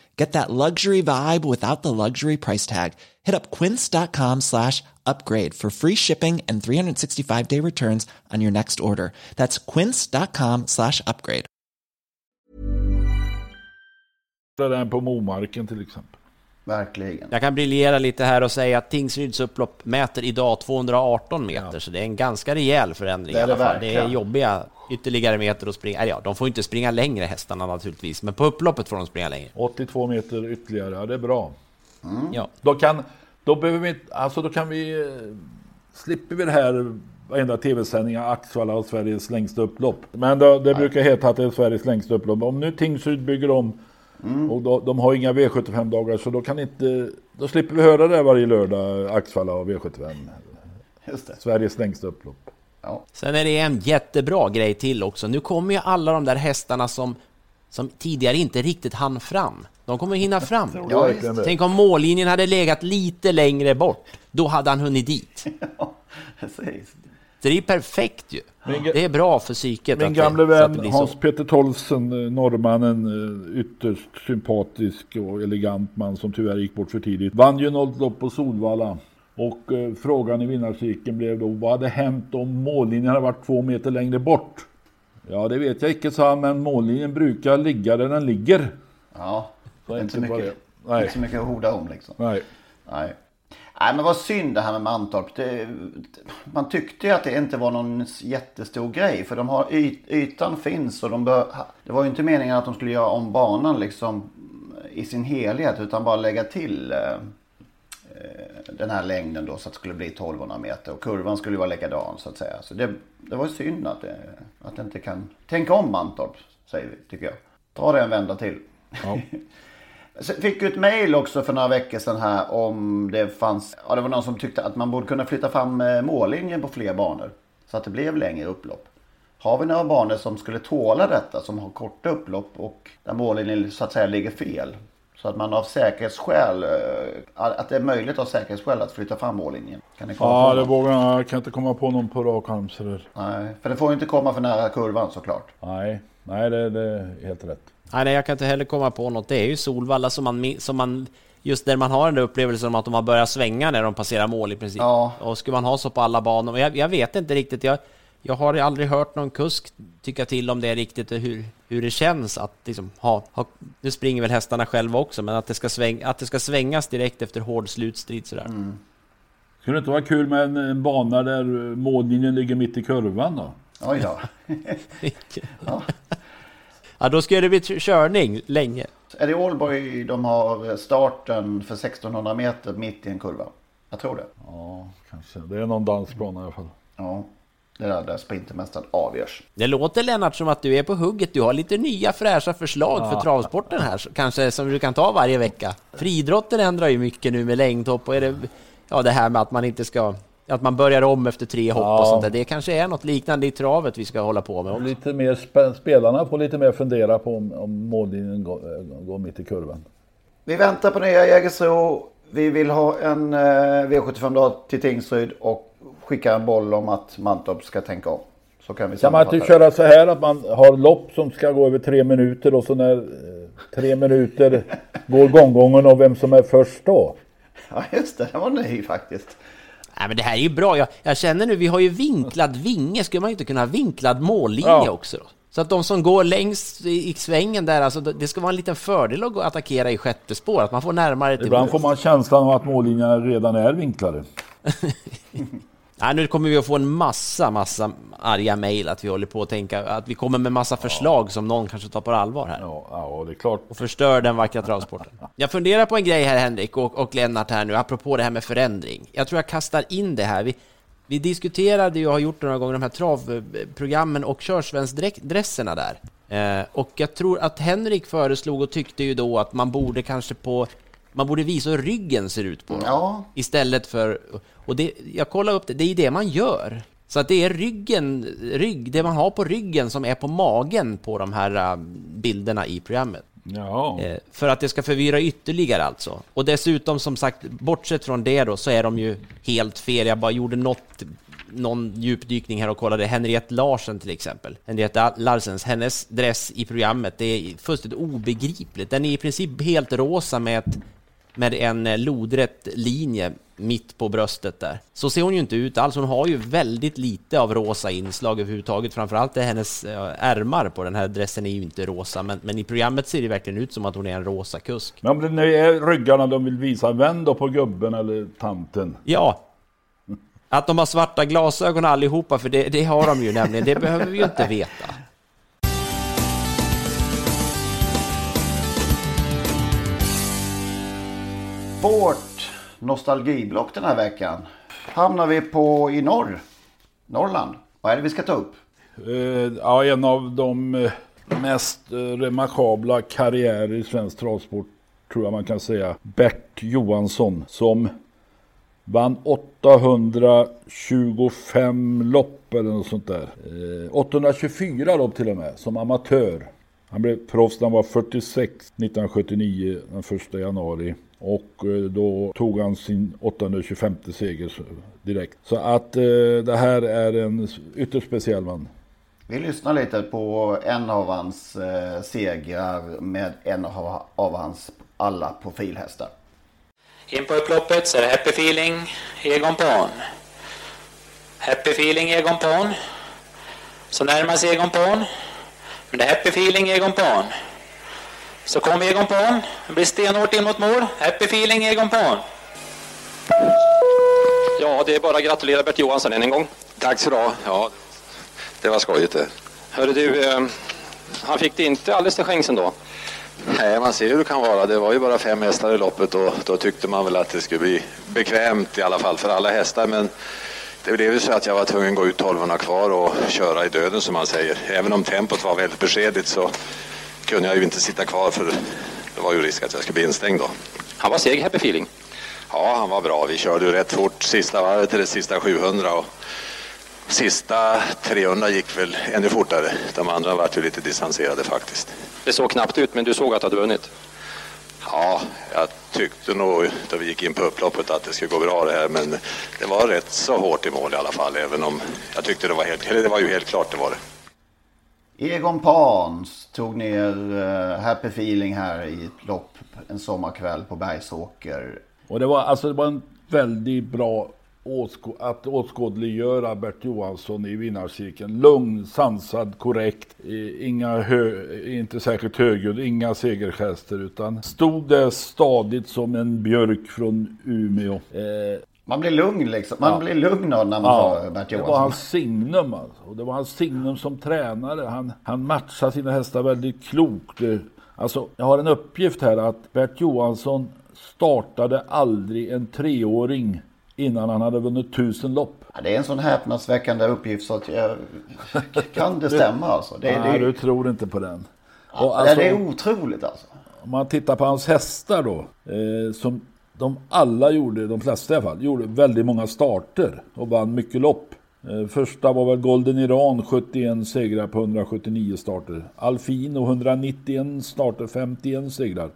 Get that luxury vibe without the luxury price tag. Hit up quince.com slash upgrade for free shipping and 365 day returns on your next order. That's quince.com slash upgrade. den på Momarken till exempel. Verkligen. Jag kan briljera lite här och säga att Tingsryds upplopp mäter idag 218 meter, så det är en ganska rejäl förändring Det är i alla det fall. Det är jobbiga ytterligare meter att springa. Eller ja, de får inte springa längre hästarna naturligtvis, men på upploppet får de springa längre. 82 meter ytterligare, ja det är bra. Ja. Då kan, då behöver vi alltså då kan vi, eh, slipper vi det här varenda tv-sändning av Axvalla och Sveriges längsta upplopp. Men då, det brukar heta att det är Sveriges längsta upplopp. Om nu Tingsryd bygger om Mm. Och då, de har inga V75-dagar så då kan inte... Då slipper vi höra det varje lördag, Axvalla och V75. Just det. Sveriges längsta upplopp. Ja. Sen är det en jättebra grej till också. Nu kommer ju alla de där hästarna som, som tidigare inte riktigt hann fram. De kommer hinna fram. Ja. Tänk om mållinjen hade legat lite längre bort. Då hade han hunnit dit. Precis. Så det är perfekt ju. Min Det är bra för psyket. Min gamle vän. Hans-Peter Tolsen, eh, norrmannen, eh, ytterst sympatisk och elegant man som tyvärr gick bort för tidigt. Vann ju något lopp på Solvalla. Och eh, frågan i vinnarcirkeln blev då, vad hade hänt om mållinjen hade varit två meter längre bort? Ja, det vet jag inte, sa han, men mållinjen brukar ligga där den ligger. Ja, Så inte så mycket, det. Nej. inte så mycket att horda om liksom. Nej. Nej. Nej men vad synd det här med Mantorp. Det, man tyckte ju att det inte var någon jättestor grej. För de har yt, ytan finns och de bör, Det var ju inte meningen att de skulle göra om banan liksom i sin helhet. Utan bara lägga till eh, den här längden då så att det skulle bli 1200 meter. Och kurvan skulle vara likadan så att säga. Så det, det var ju synd att det, att det inte kan tänka om Mantorp säger vi tycker jag. Ta det en vända till. Ja. Fick ju ett mail också för några veckor sedan här om det fanns, ja det var någon som tyckte att man borde kunna flytta fram eh, mållinjen på fler banor. Så att det blev längre upplopp. Har vi några banor som skulle tåla detta, som har korta upplopp och där mållinjen så att säga ligger fel? Så att man av säkerhetsskäl, eh, att det är möjligt av säkerhetsskäl att flytta fram mållinjen. Kan ni komma Ja, det vågar jag. Jag kan inte komma på någon på rak arm. Nej, för det får ju inte komma för nära kurvan såklart. Nej, nej det, det är helt rätt. Nej, nej, jag kan inte heller komma på något. Det är ju Solvalla som man, som man just där man har den där upplevelsen om att de har börjat svänga när de passerar mål i princip. Ja. Och skulle man ha så på alla banor? Jag, jag vet inte riktigt. Jag, jag har aldrig hört någon kusk tycka till om det riktigt, hur, hur det känns att liksom ha, ha... Nu springer väl hästarna själva också, men att det ska, sväng, att det ska svängas direkt efter hård slutstrid sådär. Mm. Skulle det inte vara kul med en, en bana där mållinjen ligger mitt i kurvan då? Oj då. Ja, då ska det bli körning länge. Är det Ålborg de har starten för 1600 meter mitt i en kurva? Jag tror det. Ja, kanske. Det är någon dansplan i alla fall. Ja, där, där Sprintermästaren avgörs. Det låter Lennart som att du är på hugget. Du har lite nya fräscha förslag för Ja. travsporten här, kanske som du kan ta varje vecka. Friidrotten ändrar ju mycket nu med längdhopp och är det, ja, det här med att man inte ska att man börjar om efter tre hopp Ja. och sånt där. Det kanske är något liknande i travet vi ska hålla på med också. Lite mer sp- spelarna får lite mer fundera på om, om mållinjen går, äh, går mitt i kurvan. Vi väntar på nya Jägersro. Vi vill ha en eh, V75-dag till Tingsryd och skicka en boll om att Mantorp ska tänka om. Så kan vi Kan man inte köra så här att man har lopp som ska gå över tre minuter och så när eh, tre minuter går gånggången och vem som är först då? Ja just det, det var ny faktiskt. Nej, men det här är ju bra. Jag, jag känner nu, vi har ju vinklad vinge. Skulle man inte kunna ha vinklad mållinje Ja. också då? Så att de som går längst i, i svängen där, alltså, det ska vara en liten fördel att attackera i sjätte spår, att man får närmare till Ibland mål. får man känslan av att mållinjerna redan är vinklade. Nej, nu kommer vi att få en massa, massa arga mejl att vi håller på att tänka att vi kommer med massa förslag som någon kanske tar på allvar här. Ja, ja det är klart. Och förstör den vackra travsporten. Jag funderar på en grej här Henrik och, och Lennart här nu, apropå det här med förändring. Jag tror jag kastar in det här. Vi, vi diskuterade ju och har gjort några gånger de här travprogrammen och körsvensdresserna där. Eh, och jag tror att Henrik föreslog och tyckte ju då att man borde kanske på man borde visa hur ryggen ser ut på dem. Ja. Istället för... Och det, jag kollade upp det, det är ju det man gör. Så att det är ryggen, rygg, det man har på ryggen som är på magen på de här äh, bilderna i programmet. Ja. Eh, För att det ska förvirra ytterligare alltså. Och dessutom som sagt, bortsett från det då, så är de ju helt fel. Jag bara gjorde något, någon djupdykning här och kollade. Henriette Larsen till exempel. Henriette Larsens, hennes dress i programmet, det är fullständigt obegripligt. Den är i princip helt rosa med, ett, med en eh, lodrätt linje mitt på bröstet där. Så ser hon ju inte ut alls. Hon har ju väldigt lite av rosa inslag överhuvudtaget. Framförallt är hennes eh, ärmar på den här dressen är ju inte rosa, men, men i programmet ser det verkligen ut som att hon är en rosa kusk. Men om det nu är ryggarna de vill visa, vänd då på gubben eller tanten. Ja. Att de har svarta glasögon allihopa, för det, det har de ju nämligen. Det behöver vi ju inte veta. Vårt nostalgiblock den här veckan hamnar vi på i norr. Norrland. Vad är det vi ska ta upp? Uh, ja, en av de eh, mest eh, remarkabla karriärer i svensk travsport tror jag man kan säga. Bert Johansson som vann 825 lopp eller något sånt där. Eh, 824 lopp till och med som amatör. Han blev proffs när han var 46 1979 den 1 januari. Och eh, då tog han sin 825 seger direkt. Så att eh, det här är en ytterst speciell man. Vi lyssnar lite på en av hans eh, segrar med en av, av hans alla profilhästar. In på upploppet så är det Happy Feeling Egon Pan. Happy Feeling Egon Pan. Så närmar sig Egon Pan. Men det är Happy Feeling Egon Pan. Så kommer Egon Pan. Det blir stenhårt in mot mål. Happy Feeling Egon Pan. Ja, det är bara att gratulera Bert Johansson än en gång. Tack så du ha. Ja, det var skojigt det. Hörru du, eh, han fick det inte alldeles till skänks ändå. Nej, man ser hur det kan vara. Det var ju bara fem hästar i loppet och då tyckte man väl att det skulle bli bekvämt i alla fall för alla hästar. Men det blev ju så att jag var tvungen att gå ut 1200 kvar och köra i döden som man säger. Även om tempot var väldigt beskedligt så kunde jag ju inte sitta kvar för det var ju risk att jag skulle bli instängd då. Han var seg, Happy Feeling. Ja, han var bra. Vi körde ju rätt fort sista varvet till det sista 700 och sista 300 gick väl ännu fortare. De andra var ju lite distanserade faktiskt. Det såg knappt ut, men du såg att du hade vunnit. Ja, jag tyckte nog då vi gick in på upploppet att det skulle gå bra det här, men det var rätt så hårt i mål i alla fall, även om jag tyckte det var helt, eller det var ju helt klart det var det. Egon Pans tog ner uh, Happy Feeling här i ett lopp en sommarkväll på Bergsåker. Och det var, alltså, det var en väldigt bra åskå att åskådliggöra Bert Johansson i vinnarcirkeln. Lugn, sansad, korrekt. Inga hö, inte särskilt högljudd, inga segergester utan stod där stadigt som en björk från Umeå. Eh, man blir lugn liksom. Man ja. blir lugn när man ja, tar Bert Johansson. Det var hans signum alltså. Och det var hans signum som tränare. Han, han matchade sina hästar väldigt klokt. Alltså, jag har en uppgift här att Bert Johansson startade aldrig en treåring innan han hade vunnit tusen lopp. Ja, det är en sån häpnadsväckande uppgift så att jag... kan det stämma alltså? Det, Nej, det... du tror inte på den. Ja, alltså, det är otroligt alltså. Om man tittar på hans hästar då, eh, som de alla gjorde, de flesta i alla fall, gjorde väldigt många starter och vann mycket lopp. Eh, första var väl Golden Iran, 71 segrar på 179 starter. Alfino, 191 starter, 51 segrar.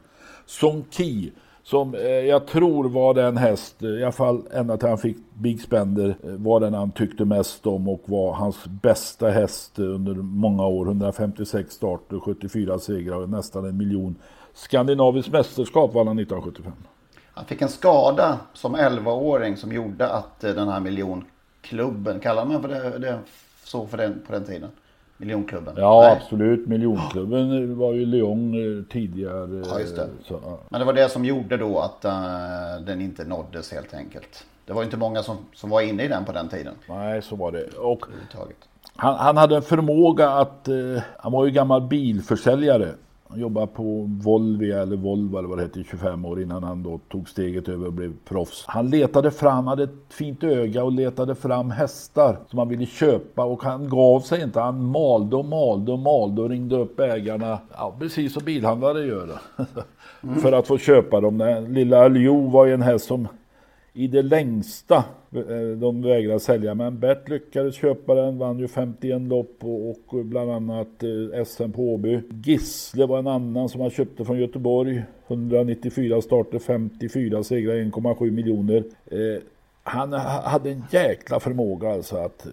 Sonki som eh, jag tror var den häst, eh, i alla fall ända till han fick Big Spender, var den han tyckte mest om och var hans bästa häst under många år. 156 starter, 74 segrar och nästan en miljon. Skandinaviskt mästerskap vann han 1975. Han fick en skada som 11-åring som gjorde att den här miljonklubben, kallar man för det, det så för den, på den tiden? Miljonklubben? Ja, Nej. absolut. Miljonklubben var ju Lyon eh, tidigare. Ja, just det. Så, ja. Men det var det som gjorde då att uh, den inte nåddes helt enkelt. Det var inte många som, som var inne i den på den tiden. Nej, så var det. Och han, han hade en förmåga att, uh, han var ju gammal bilförsäljare. Han jobbade på Volvia eller Volvo eller vad det hette i 25 år innan han då tog steget över och blev proffs. Han letade fram, hade ett fint öga och letade fram hästar som han ville köpa och han gav sig inte. Han malde och malde och malde och ringde upp ägarna. Ja, precis som bilhandlare gör. Mm. För att få köpa dem. Den lilla Aljo var ju en häst som i det längsta Eh, de vägrade sälja. Men Bert lyckades köpa den, vann ju 51 lopp och, och bland annat eh, SM på Åby. Gissle var en annan som han köpte från Göteborg. 194 starter, 54 segrar, 1,7 miljoner. Eh, han hade en jäkla förmåga alltså att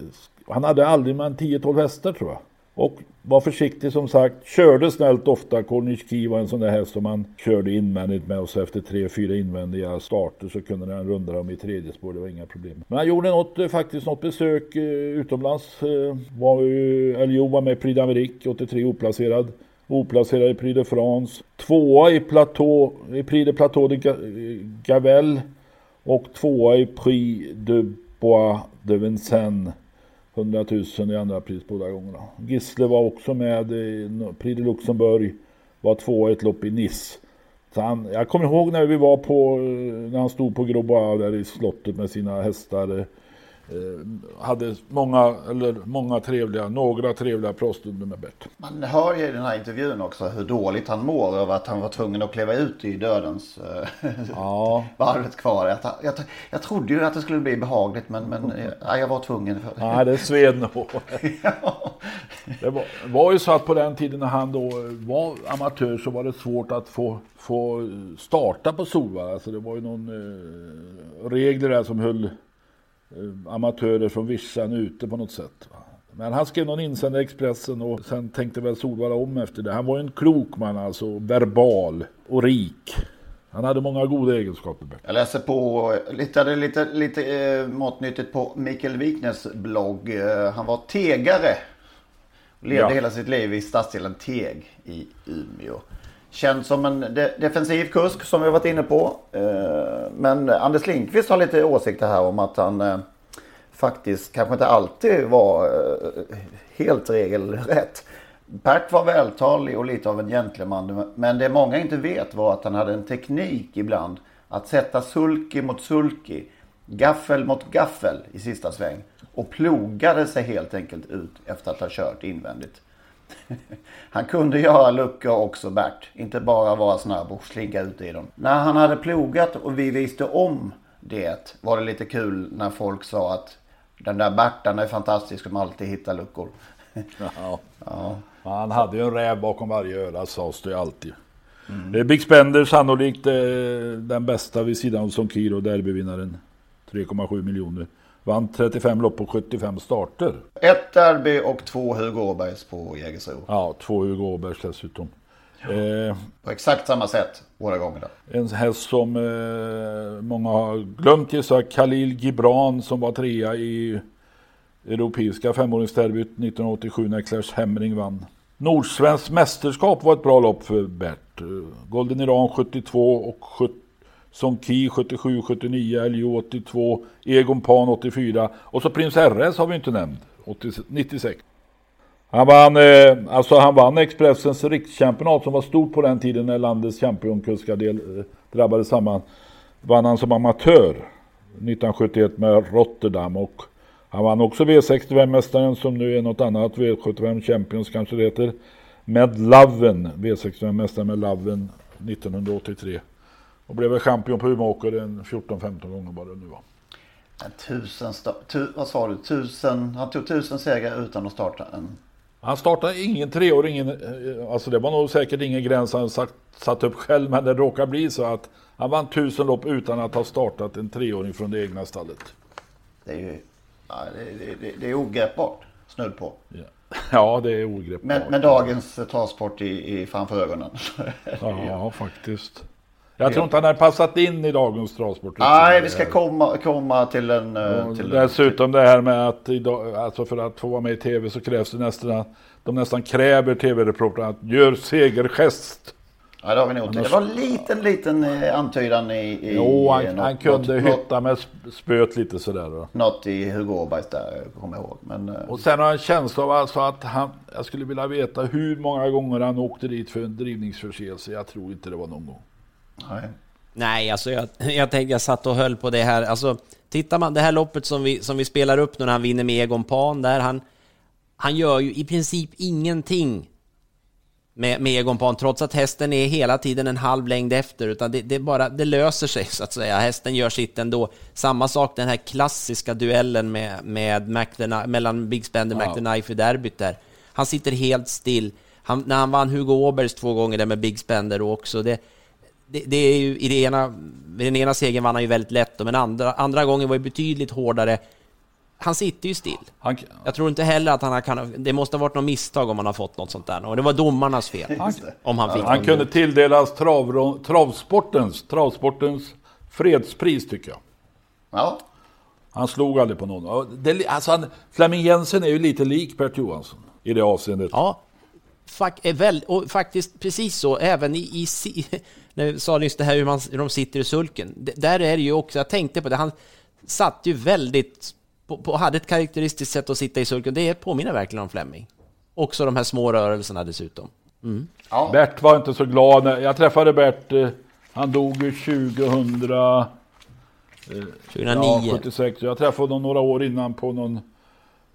han hade aldrig mer än 10-12 hästar tror jag. Och var försiktig som sagt. Körde snällt ofta. Cornish Key var en sån där häst som man körde invändigt med och så efter tre, fyra invändiga starter så kunde han runda dem i tredje spår. Det var inga problem. Men han gjorde något, eh, faktiskt något besök eh, utomlands. Eh, var ju, Elio var med i Prix d'Amérique, 83 oplacerad. Oplacerad i Prix de France. Tvåa i, Plateau, i Prix de Plateau de Gavel. Och tvåa i Prix de Bois de Vincennes. 100 000 i andra pris båda gångerna. Gisle var också med i Prix de Luxemburg. Var två ett lopp i Nice. Så han, jag kommer ihåg när vi var på, eh, när han stod på Grobois där i slottet med sina hästar. Eh, Eh, hade många, eller många trevliga, några trevliga proffsstunder med Bert. Man hör ju i den här intervjun också hur dåligt han mår över att han var tvungen att kliva ut i dödens eh, ja. varvet kvar. Jag, jag, jag trodde ju att det skulle bli behagligt men, men eh, ja, jag var tvungen. Nej, det sved nog. Det var, var ju så att på den tiden när han då var amatör så var det svårt att få, få starta på Solvalla. Alltså det var ju någon eh, regler där som höll amatörer från vischan ute på något sätt. Men han skrev någon insändare i Expressen och sen tänkte väl Solvalla om efter det. Han var en klok man alltså, verbal och rik. Han hade många goda egenskaper. Jag läser på lite, lite, lite eh, matnyttigt på Mikael Wikners blogg. Eh, han var tegare. Levde ja. hela sitt liv i stadsdelen Teg i Umeå. Känd som en de defensiv kusk som vi har varit inne på. Eh, men Anders Lindqvist har lite åsikter här om att han eh, faktiskt kanske inte alltid var eh, helt regelrätt. Bert var vältalig och lite av en gentleman. Men det många inte vet var att han hade en teknik ibland. Att sätta sulky mot sulky. Gaffel mot gaffel i sista sväng. Och plogade sig helt enkelt ut efter att ha kört invändigt. Han kunde göra luckor också Bert. Inte bara vara snabb och slinka ut i dem. När han hade plogat och vi visste om det var det lite kul när folk sa att den där Bertan är fantastisk som alltid hittar luckor. Ja. ja. Han hade ju en räv bakom varje öra sades det alltid. Mm. Big Spender sannolikt eh, den bästa vid sidan av Sonkiro, derbyvinnaren. 3,7 miljoner. Vann 35 lopp på 75 starter. Ett derby och två Hugo Åbergs på Jägersro. Ja, två Hugo Åbergs dessutom. Eh, på exakt samma sätt båda gångerna. En häst som eh, många har glömt gissa, Khalil Gibran som var trea i Europeiska femåringsderbyt 1987 när Clash Hemring vann. Nordsvenskt mästerskap var ett bra lopp för Bert. Eh, Golden Iran 72 och 70 som Ki 77, 79, LJ 82, Egon Pan 84 och så Prins RS har vi inte nämnt, 80, 96. Han vann, eh, alltså han vann Expressens rikschampionat som var stort på den tiden när landets championkuskar del, eh, drabbades samman. Vann han som amatör 1971 med Rotterdam och han vann också V65-mästaren som nu är något annat, V75 Champions kanske det heter. Med Laven, V65-mästaren med Laven 1983. Och blev väl champion på Umeåker en 14-15 gånger bara nu va. Tusen, tu, vad sa du, tusen, han tog tusen segrar utan att starta en han startade ingen treåring, ingen, eh, alltså det var nog säkert ingen gräns han satt, satt upp själv, men det råkade bli så att han vann tusen lopp utan att ha startat en treåring från det egna stallet. Det är ju ja, det, det, det är ogreppbart, snudd på. Ja. ja, det är ogreppbart. Med, med dagens travsport i, i framför ögonen. ja, faktiskt. Jag tror inte han har passat in i dagens travsport. Nej, vi ska komma, komma till en... Ja, till dessutom det här med att idag, alltså för att få vara med i tv så krävs det nästan, de nästan kräver tv-reportrarna att gör segergest. Ja, det har vi nog Det var en liten, liten eh, antydan i... i jo, han, något, han kunde något, hytta med spöet lite sådär. Då. Något i Hugo Åbergs där, kommer jag ihåg. Men, eh, och sen har jag en känsla av alltså att han, jag skulle vilja veta hur många gånger han åkte dit för en drivningsförseelse. Jag tror inte det var någon gång. Nej. Nej, alltså jag, jag tänkte, jag satt och höll på det här. Alltså, tittar man det här loppet som vi, som vi spelar upp nu när han vinner med Egon Pan där, han, han gör ju i princip ingenting med, med Egon Pan, trots att hästen är hela tiden en halv längd efter, utan det, det, bara, det löser sig så att säga. Hästen gör sitt ändå. Samma sak den här klassiska duellen med, med McDonough, mellan Big Spender och wow. McDonough i derbyt där. Han sitter helt still. Han, när han vann Hugo Åbergs två gånger där med Big Spender också, det, det, det, är ju i det ena, den ena segern vann han ju väldigt lätt, men andra, andra gången var ju betydligt hårdare. Han sitter ju still. Han, jag tror inte heller att han kan, det måste ha varit något misstag om han har fått något sånt där. Och det var domarnas fel. Han, om han fick han kunde tilldelas trav, travsportens, travsportens fredspris tycker jag. Ja. Han slog aldrig på någon. Det, alltså han, Flemming Jensen är ju lite lik Bert Johansson i det avseendet. Ja, Fak, är väl, och faktiskt precis så, även i, i när sa nyss det här hur, man, hur de sitter i sulken. D där är det ju också, jag tänkte på det, han satt ju väldigt, på, på, hade ett karaktäristiskt sätt att sitta i sulken. Det påminner verkligen om Fleming. Också de här små rörelserna dessutom. Mm. Ja. Bert var inte så glad. Jag träffade Bert, eh, han dog ju 2000, 2009. Ja, 76. Jag träffade honom några år innan på någon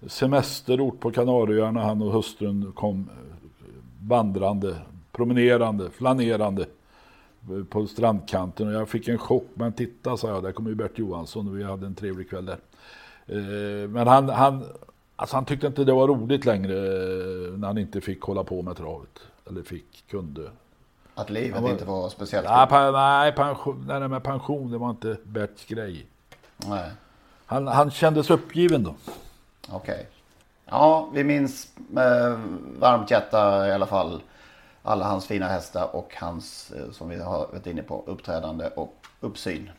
semesterort på Kanarieöarna. Han och hustrun kom vandrande, promenerande, flanerande på strandkanten och jag fick en chock. Men titta sa jag, där kommer ju Bert Johansson och vi hade en trevlig kväll där. Eh, men han, han, alltså han tyckte inte det var roligt längre eh, när han inte fick hålla på med travet. Eller fick, kunde. Att livet var, inte var speciellt Nej, pa, nej pension, där med pension det var inte Berts grej. Nej. Han, han kändes uppgiven då. Okej. Okay. Ja, vi minns med varmt hjärta i alla fall alla hans fina hästar och hans, eh, som vi har varit inne på, uppträdande och uppsyn.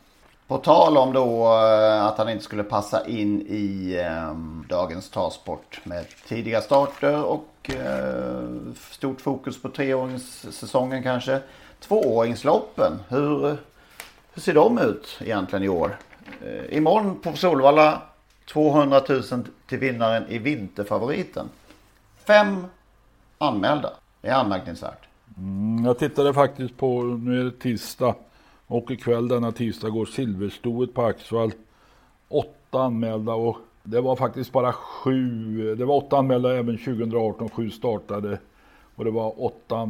På tal om då eh, att han inte skulle passa in i eh, dagens talsport med tidiga starter och eh, stort fokus på treåringssäsongen kanske. Tvååringsloppen, hur, hur ser de ut egentligen i år? Eh, imorgon på Solvalla 200 000 till vinnaren i vinterfavoriten. Fem anmälda. Det är anmärkningsvärt. Mm, jag tittade faktiskt på, nu är det tisdag och ikväll denna tisdag går silverstoet på Axvall. Åtta anmälda och det var faktiskt bara sju, det var åtta anmälda även 2018, sju startade. Och det var åtta,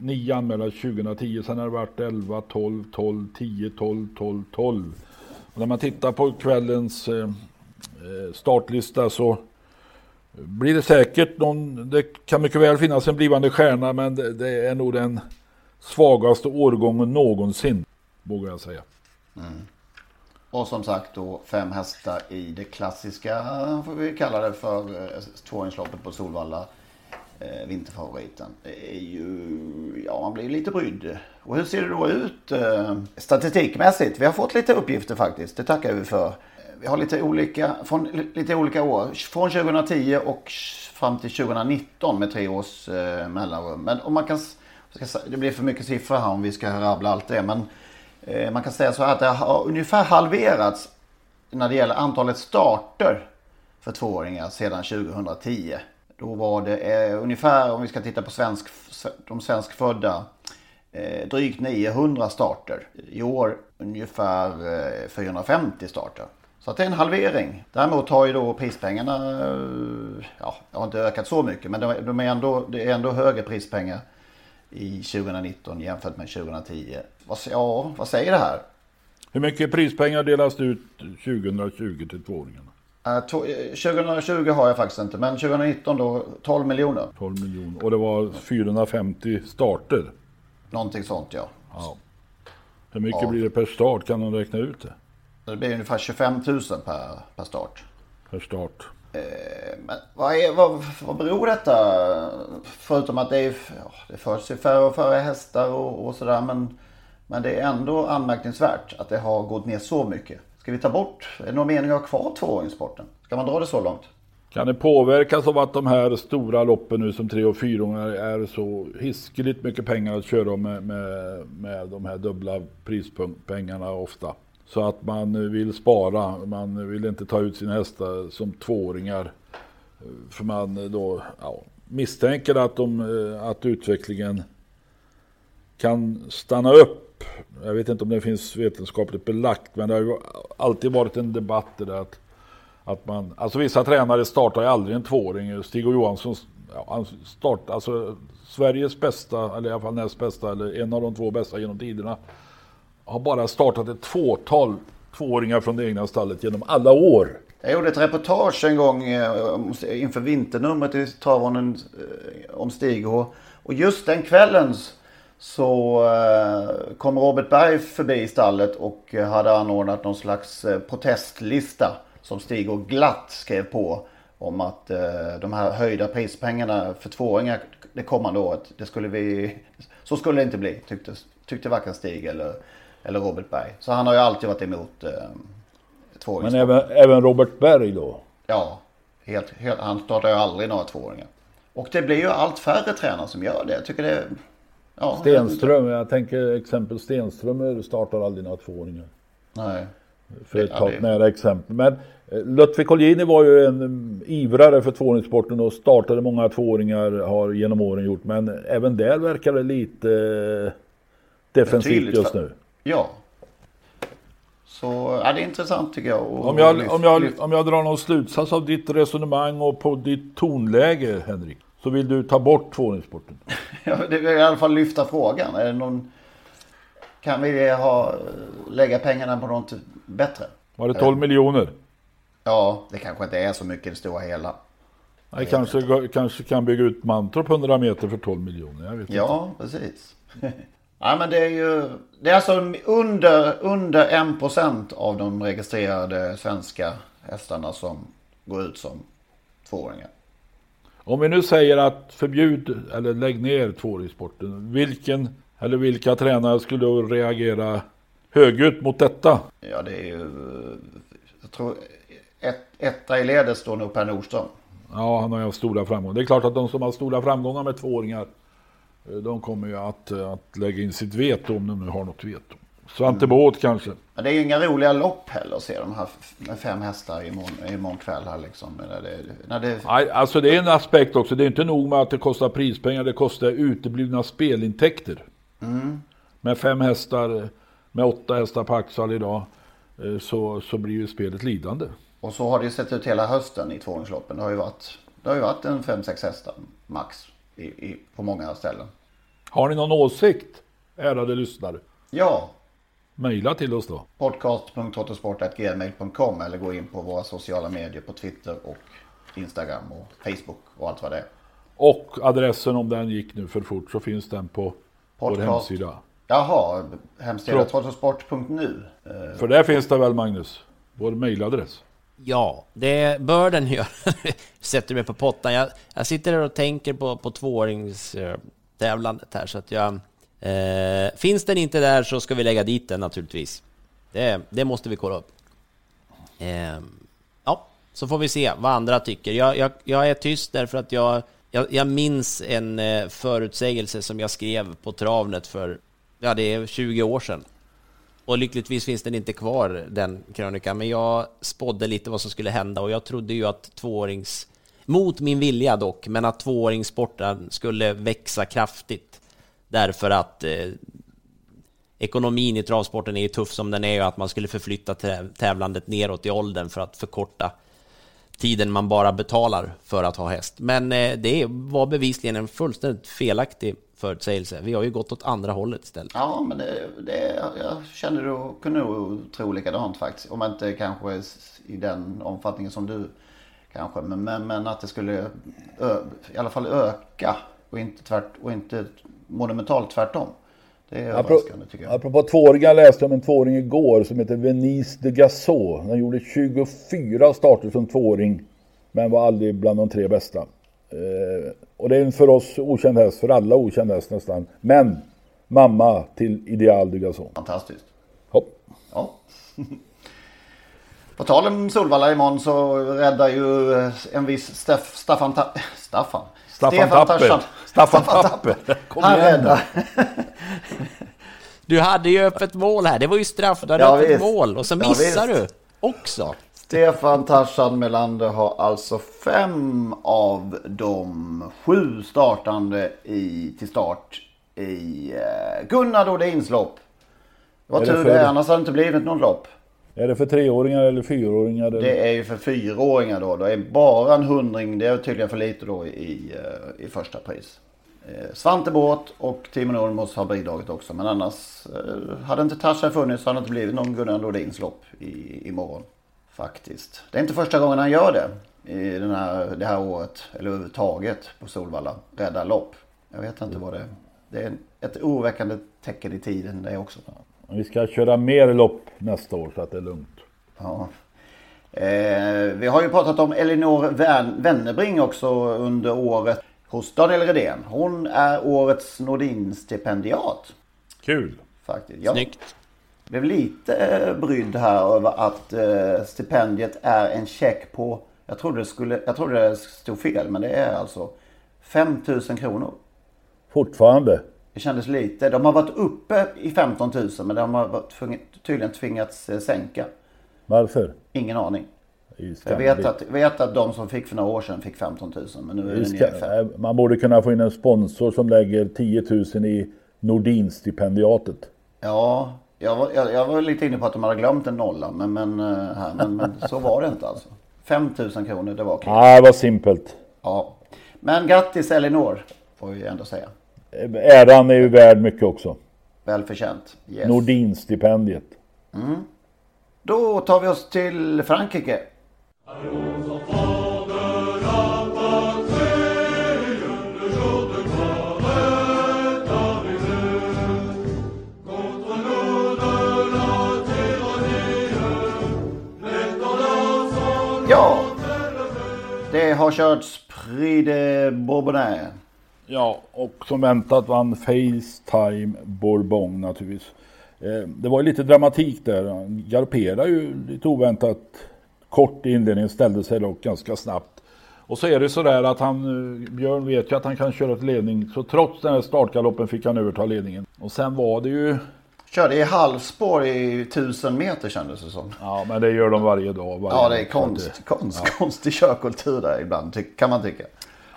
nio anmälda 2010, sen har det varit 11, 12, 12, 10, 12, 12, 12. Och när man tittar på kvällens eh, eh startlista så blir det säkert någon, det kan mycket väl finnas en blivande stjärna men det, det är nog den svagaste årgången någonsin, vågar jag säga. Mm. Och som sagt då fem hästar i det klassiska, får vi kalla det för, eh, på Solvalla. Eh, vinterfavoriten. Det är ju, ja man blir lite brydd. Och hur ser det då ut eh, statistikmässigt? Vi har fått lite uppgifter faktiskt, det tackar vi för vi har lite olika, från lite olika år. Från 2010 och fram till 2019 med tre års eh, mellanrum. Men om man kan, det blir för mycket siffror här om vi ska rabbla allt det. Men eh, man kan säga så här att det har ungefär halverats när det gäller antalet starter för tvååringar sedan 2010. Då var det eh, ungefär, om vi ska titta på svensk, de svenskfödda, eh, drygt 900 starter. I år ungefär eh, 450 starter. Så det är en halvering. Däremot har ju då prispengarna, eh, ja, det har inte ökat så mycket men de är ändå, det är ändå högre prispengar i 2019 jämfört med 2010. Ja, vad säger det här? Hur mycket prispengar delas ut 2020 till tvååringarna? 2020 har jag faktiskt inte, men 2019 då 12 miljoner. 12 miljoner och det var 450 starter? Någonting sånt ja. ja. Hur mycket ja. blir det per start? Kan de räkna ut det? Det blir ungefär 25 000 per, per start. Per start. Eh, men vad, är, vad, vad beror detta? Förutom att det, är, ja, det föds ju färre och färre hästar och, och sådär. Men, men det är ändå anmärkningsvärt att det har gått ner så mycket. Ska vi ta bort, är det någon mening att ha kvar tvååringssporten? Ska man dra det så långt? Kan det påverkas av att de här stora loppen nu som tre och fyraåringar är så hiskeligt mycket pengar att köra med, med, med de här dubbla prispengarna ofta? Så att man vill spara, man vill inte ta ut sina hästar som tvååringar. För man då ja, misstänker att, de, eh, att utvecklingen kan stanna upp. Jag vet inte om det finns vetenskapligt belagt men det har ju alltid varit en debatt där att, att man, alltså vissa tränare startar ju aldrig en tvååring. Stig och Johansson ja, han start, alltså Sveriges bästa, eller i alla fall näst bästa, eller en av de två bästa genom tiderna har bara startat ett fåtal tvååringar från det egna stallet genom alla år. Jag gjorde ett reportage en gång eh, inför vinternumret i Travronden eh, om Stig. Och just den kvällen så eh, kom Robert Berg förbi stallet och hade anordnat någon slags protestlista som Stig och glatt skrev på om att de här höjda prispengarna för tvååringar det kommande året, det skulle vi, så skulle det inte bli tyckte, tyckte varken Stig eller eller Robert Berg. Så han har ju alltid varit emot eh, tvååringar. Men även, även Robert Berg då? Ja, helt, helt, han startar ju aldrig några tvååringar. Och det blir ju allt färre tränare som gör det. Jag tycker det... Ja, Stenström, jag tänker exempel Stenström startar aldrig några tvååringar. Nej. För att ta ett nära exempel. Men eh, Ludvig Colgjini var ju en mm, ivrare för tvååringssporten och startade många tvååringar har genom åren gjort. Men även där verkar det lite eh, defensivt just nu. Ja. Så ja, det är intressant tycker jag. Om jag, lyft- om, jag, lyft- om jag drar någon slutsats av ditt resonemang och på ditt tonläge Henrik. Så vill du ta bort tvååringssporten. Ja, det vill i alla fall lyfta frågan. Är det någon... Kan vi ha, lägga pengarna på något bättre? Var det 12 miljoner? Ja, det kanske inte är så mycket det stora hela. Nej, kanske, kanske kan bygga ut Mantorp 100 meter för 12 miljoner. Jag vet Ja, precis. ja, men det är ju... Det är alltså under, under 1% av de registrerade svenska hästarna som går ut som tvååringar. Om vi nu säger att förbjud eller lägg ner tvååringssporten. Vilken eller vilka tränare skulle reagera högljutt mot detta? Ja, det är ju... Jag tror ett, etta i ledet står nog Per Nordström. Ja, han har ju haft stora framgångar. Det är klart att de som har stora framgångar med tvååringar de kommer ju att, eh, att lägga in sitt veto om de nu har något veto. Svante Båth kanske. Men det är ju inga roliga lopp heller att se de här med fem hästar imorgon, imorgon kväll här liksom. När det, när det, Nej, alltså det är en aspekt också. Det är inte nog med att det kostar prispengar. Det kostar uteblivna spelintäkter. mm. Med fem hästar, eh, med åtta hästar på Axel idag. eh, Så, så blir ju spelet lidande. Och så har det ju sett ut hela hösten i tvååringsloppen. Det har ju varit, det har ju varit en fem sex hästar max i, i, på många ställen. Har ni någon åsikt, ärade lyssnare? Ja, Mejla till oss då. podcast.trottosport.gmail.com eller gå in på våra sociala medier på Twitter och Instagram och Facebook och allt vad det är. Och adressen om den gick nu för fort så finns den på vår Podcast. hemsida. Jaha, hemsida trottosport.nu. Eh, För där finns det väl Magnus? Vår mejladress. Ja, det bör den göra. Sätter mig på pottan. Jag, jag sitter här och tänker på, på tvååringstävlandet här så att jag... Eh, finns den inte där så ska vi lägga dit den naturligtvis. Det, det måste vi kolla upp. Eh, ja, så får vi se vad andra tycker. Jag, jag, jag är tyst därför att jag, jag, jag minns en eh, förutsägelse som jag skrev på Travnet för, ja det är 20 år sedan. Och lyckligtvis finns den inte kvar, den krönikan, men jag spådde lite vad som skulle hända och jag trodde ju att tvåårings, mot min vilja dock, men att tvååringssporten skulle växa kraftigt. Därför att eh, ekonomin i travsporten är ju tuff som den är och att man skulle förflytta tävlandet neråt i åldern för att förkorta tiden man bara betalar för att ha häst. Men eh, det var bevisligen en fullständigt felaktig förutsägelse. Vi har ju gått åt andra hållet istället. Ja, men det, det, jag känner du kunde nog tro likadant faktiskt. Om inte kanske i den omfattningen som du kanske. Men, men, men att det skulle ö, i alla fall öka och inte, tvärt, och inte monumentalt tvärtom. Det är överraskande tycker jag. Apropå tvååringar jag läste om en tvååring igår som heter Venice de Gassot. Den gjorde 24 starter som tvååring. Men var aldrig bland de tre bästa. Eh, och det är en för oss okänd häst, för alla okänd häst nästan. Men mamma till Ideal de Gassot. Fantastiskt. Hopp. Ja. På tal om Solvalla imorgon så räddar ju eh, en viss Steff, Staffan, Ta, Staffan. Staffan Tapper. Tarzan. Staffan Tapper. Kom Han igen räddar. Du hade ju öppet mål här, det var ju straff, du hade Ja, öppet visst. mål och så Ja, missar visst. du också. Stefan Tarzan Melander har alltså fem av de sju startande i, till start i eh, Gunnar Dodins lopp. Det var tur det, annars hade det inte blivit någon lopp. Är det för treåringar eller fyraåringar? eller? Det är ju för fyraåringar då. Det är bara en hundring, det är tydligen för lite då i, eh, i första pris. Eh, Svante Båth och Timo Nurmos har bidragit också. Men annars hade inte Tarzan funnits så hade det inte blivit någon Gunnar Nordins lopp i, imorgon. Faktiskt. Det är inte första gången han gör det i den här, det här året. Eller överhuvudtaget på Solvalla. Rädda lopp. Jag vet inte vad det är. Det är ett oroväckande tecken i tiden det också. Vi ska köra mer lopp nästa år så att det är lugnt. Ja. Eh, vi har ju pratat om Elinor Wennerbring också under året hos Daniel Redén. Hon är årets Nordin-stipendiat. Kul! Faktiskt. Jag Snyggt. Blev lite eh, brydd här över att eh, stipendiet är en check på, jag trodde det, skulle, jag trodde det stod fel, men det är alltså 5000 kronor. Fortfarande. Det kändes lite. De har varit uppe i 15 000 men de har tydligen tvingats eh, sänka. Varför? Ingen aning. Jag vet att, vet att de som fick för några år sedan fick 15 000 men nu är Det nere fem. Man borde kunna få in en sponsor som lägger 10 000 i Nordin-stipendiatet. Ja, Jag var, jag, jag var lite inne på att de hade glömt en nolla, men, men, eh, här, men, men så var det inte alltså. 5000 kronor, det var okej. Nej, det var simpelt. Ja. Men grattis Elinor, får vi ändå säga. Äran är ju värd mycket också. Välförtjänt. Yes. Nordin-stipendiet. Mm. Då tar vi oss till Frankrike. Har körts Prix de Bourbonnais. Ja, och som väntat vann Facetime Bourbon naturligtvis. Eh, det var ju lite dramatik där. Han galopperade ju lite oväntat kort i inledningen, ställde sig dock ganska snabbt. Och så är det sådär att han, eh, Björn vet ju att han kan köra till ledning. Så trots den här startgaloppen fick han överta ledningen. Och sen var det ju... Körde i halvspår i tusen meter kändes det som. Ja, men det gör de varje dag. Varje Ja, det är konst, Ja. konst, konstig körkultur där ibland, kan man tycka.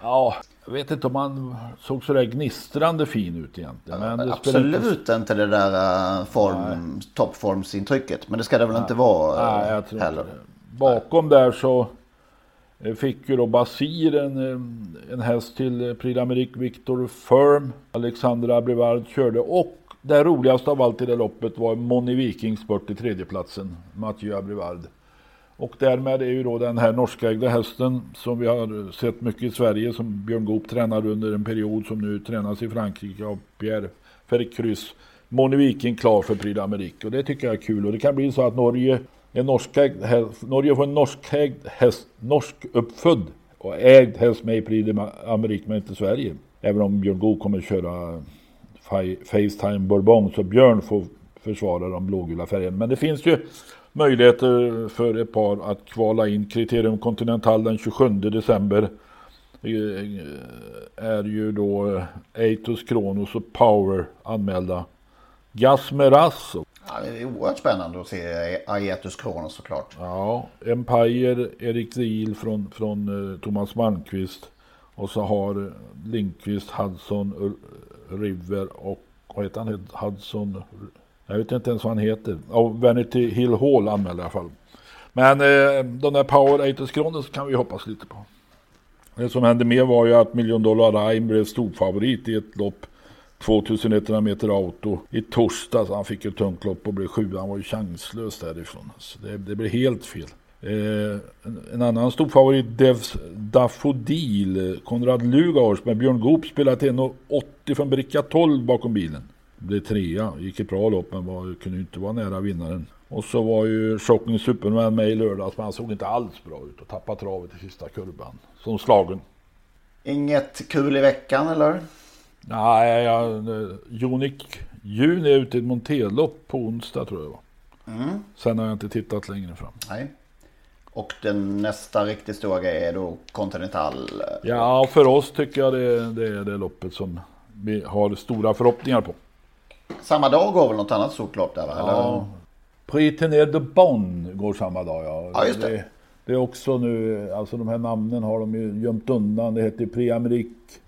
Ja, jag vet inte om han såg sådär gnistrande fin ut egentligen. Men det spelar inte- Absolut inte det där äh, form, toppformsintrycket. Men det ska det väl inte vara äh, Nej, jag tror heller. inte det. Bakom där så eh, fick ju då Basir en, eh, en häst till eh, Prix Victor Firm. Alexandra Brevard körde och det roligaste av allt i det loppet var Moni Vikings spurt i tredjeplatsen. Mathieu Abrivard. Och därmed är ju då den här norskägda hästen som vi har sett mycket i Sverige som Björn Goop tränade under en period som nu tränas i Frankrike av Pierre Ferkryss. Moni Viking klar för Prix d'Amérique och det tycker jag är kul och det kan bli så att Norge en norskägd häst, Norge får en norskägd häst, norsk uppfödd och ägd häst med i Prix d'Amérique men inte Sverige. Även om Björn Goop kommer köra Facetime Bourbon så Björn får försvara de blågula färgerna. Men det finns ju möjligheter för ett par att kvala in. Kriterium Continental den 27 december eh, är ju då Eitos Kronos och Power anmälda. Gasmeras Ja, det är oerhört spännande att se Aietus Kronos såklart. Ja, Empire, Erik Ziel från, från eh, Thomas Malmqvist. Och så har eh, Lindqvist, Hudson, River och vad heter han? Hudson? Jag vet inte ens vad han heter. Och Vanity Hill Hall anmälde i alla fall. Men eh, de där Power Eightus Kronos kan vi hoppas lite på. Det som hände mer var ju att Million Dollar Rhyme blev storfavorit i ett lopp 2100 meter auto i torsdags. Han fick ett tungt lopp och blev sju. Han var ju chanslös därifrån. Så det, det blev helt fel. Eh, en, annan stor favorit Devs Daffodil. eh, Konrad Lugauers med Björn Goop spelat 1,80 från bricka 12 bakom bilen. Blev trea. Gick ett bra lopp men var, kunde inte vara nära vinnaren. Och så var ju Shocking Superman med i lördags men han såg inte alls bra ut och tappade travet i sista kurvan. Som slagen. Inget kul i veckan eller? Nej, jag, Jonik Jun är ute i ett monterlopp på onsdag tror jag. Mm. Sen har jag inte tittat längre fram. Nej. Och den nästa riktigt stora grej är då Continental. Ja, för oss tycker jag det, det är det loppet som vi har stora förhoppningar på. Samma dag går väl något annat stort lopp där va? Ja. Prix Tener de Bonn går samma dag ja. Ja, just det. det. Det är också nu, alltså de här namnen har de ju gömt undan. Det heter Prix Amerique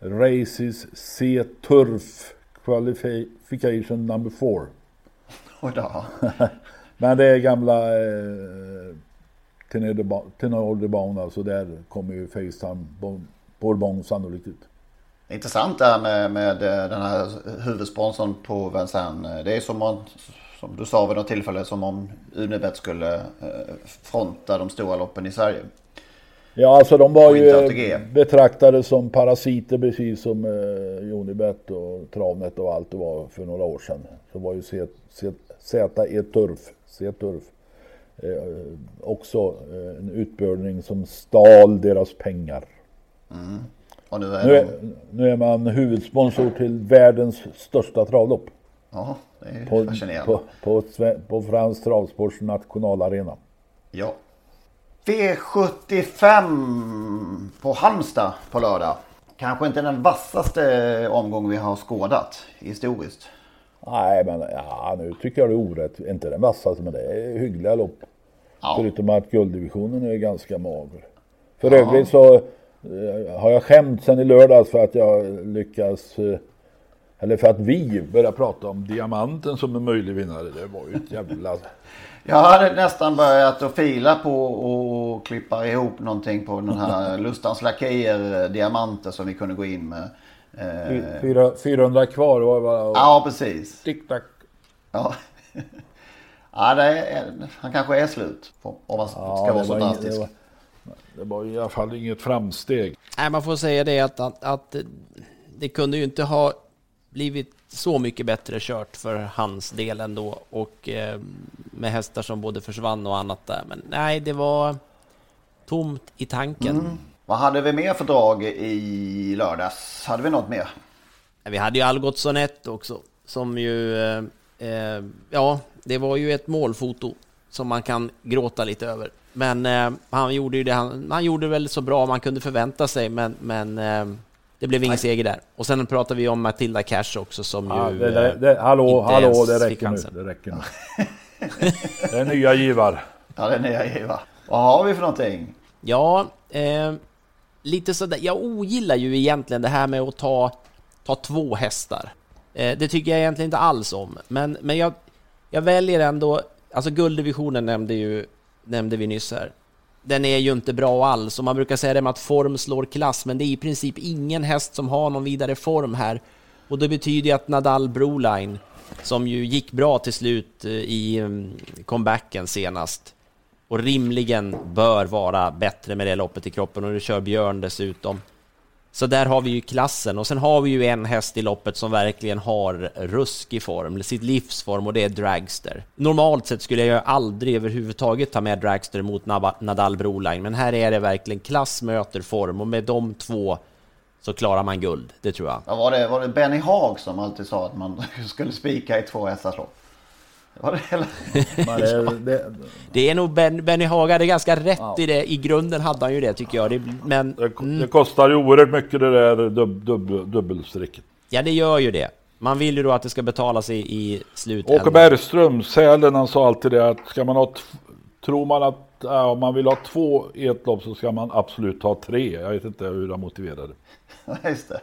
Races C Turf Qualification number 4. Oj då. Men det är gamla eh, Tenor de Ba- Tenor de Baun, alltså där kommer ju Facetime Bon- Bourbon sannolikt ut. Intressant det här med, med eh, den här huvudsponsorn på Vincennes. Det är som om, som du sa vid något tillfälle, som om Unibet skulle eh, fronta de stora loppen i Sverige. Ja, alltså de var ju betraktade som parasiter precis som eh, Unibet och Travnet och allt det var för några år sedan. Så var ju C- C- ZE Turf, C-Turf eh, också eh, en utbildning som stal deras pengar. Mm. Och nu är Nu de... är, nu är man huvudsponsor till världens största travlopp. Ja, det är På, fascinerande. på, på, på Fransk Travsports nationalarena. Ja. V75 på Halmstad på lördag. Kanske inte den vassaste omgång vi har skådat historiskt. Nej, men ja, nu tycker jag det är orätt. Inte den vassaste, men det är hyggliga lopp. Förutom att gulddivisionen är ganska mager. För Ja. övrigt så eh, har jag skämt sen i lördags för att jag lyckas eh, eller för att vi började prata om diamanten som en möjlig vinnare. Det var ju ett jävla... Jag hade nästan börjat att fila på och klippa ihop någonting på den här Lustans Lakejer diamanter som vi kunde gå in med. Eh... Fyra, 400 kvar. Var, var, var, ja, precis. Tick-tack. Ja. ja, det är, han kanske är slut. Om man ska ja, vara så drastisk. Det var, det var i alla fall inget framsteg. Nej, man får säga det att, att, att det kunde ju inte ha blivit så mycket bättre kört för hans del ändå och eh, med hästar som både försvann och annat där. Men nej, det var tomt i tanken. Mm. Vad hade vi mer för drag i lördags? Hade vi något mer? Vi hade ju Algotsson 1 också som ju, eh, eh, ja, det var ju ett målfoto som man kan gråta lite över. Men eh, han gjorde ju det, han, han gjorde väl så bra man kunde förvänta sig, men, men eh, det blev ingen seger där. Och sen pratar vi om Matilda Cash också som ja, ju... Det, det, det, hallå, hallå, det räcker nu. Det räcker nu. det är nya givar. Ja, det är nya givar. Vad har vi för någonting? Ja, eh, lite sådär. Jag ogillar ju egentligen det här med att ta, ta två hästar. Eh, det tycker jag egentligen inte alls om. Men, men jag, jag väljer ändå... Alltså gulddivisionen nämnde, ju, nämnde vi nyss här den är ju inte bra alls och man brukar säga det med att form slår klass, men det är i princip ingen häst som har någon vidare form här. Och det betyder ju att Nadal Broline, som ju gick bra till slut eh, i mm, comebacken senast, och rimligen bör vara bättre med det loppet i kroppen och nu kör Björn dessutom. Så där har vi ju klassen och sen har vi ju en häst i loppet som verkligen har ruskig form, sitt livsform och det är Dragster. Normalt sett skulle jag aldrig överhuvudtaget ta med Dragster mot Nadal Broline, men här är det verkligen klass möter form och med de två så klarar man guld, det tror jag. Ja, var, det, var det Benny Haag som alltid sa att man skulle spika i två hästars lopp? Var det, det, det, det, är nog ben, Benny Haga, hade ganska rätt ja. i det. I grunden hade han ju det tycker jag. Det, men, det, mm. det kostar ju oerhört mycket det där dub, dub, dubbelstrecket. Ja, det gör ju det. Man vill ju då att det ska betalas i, i slutändan. Åke Bergström, Sälen, han sa alltid det att ska man ha Tror man att ja, om man vill ha två i ett lopp så ska man absolut ha tre. Jag vet inte hur han motiverade det. Just det.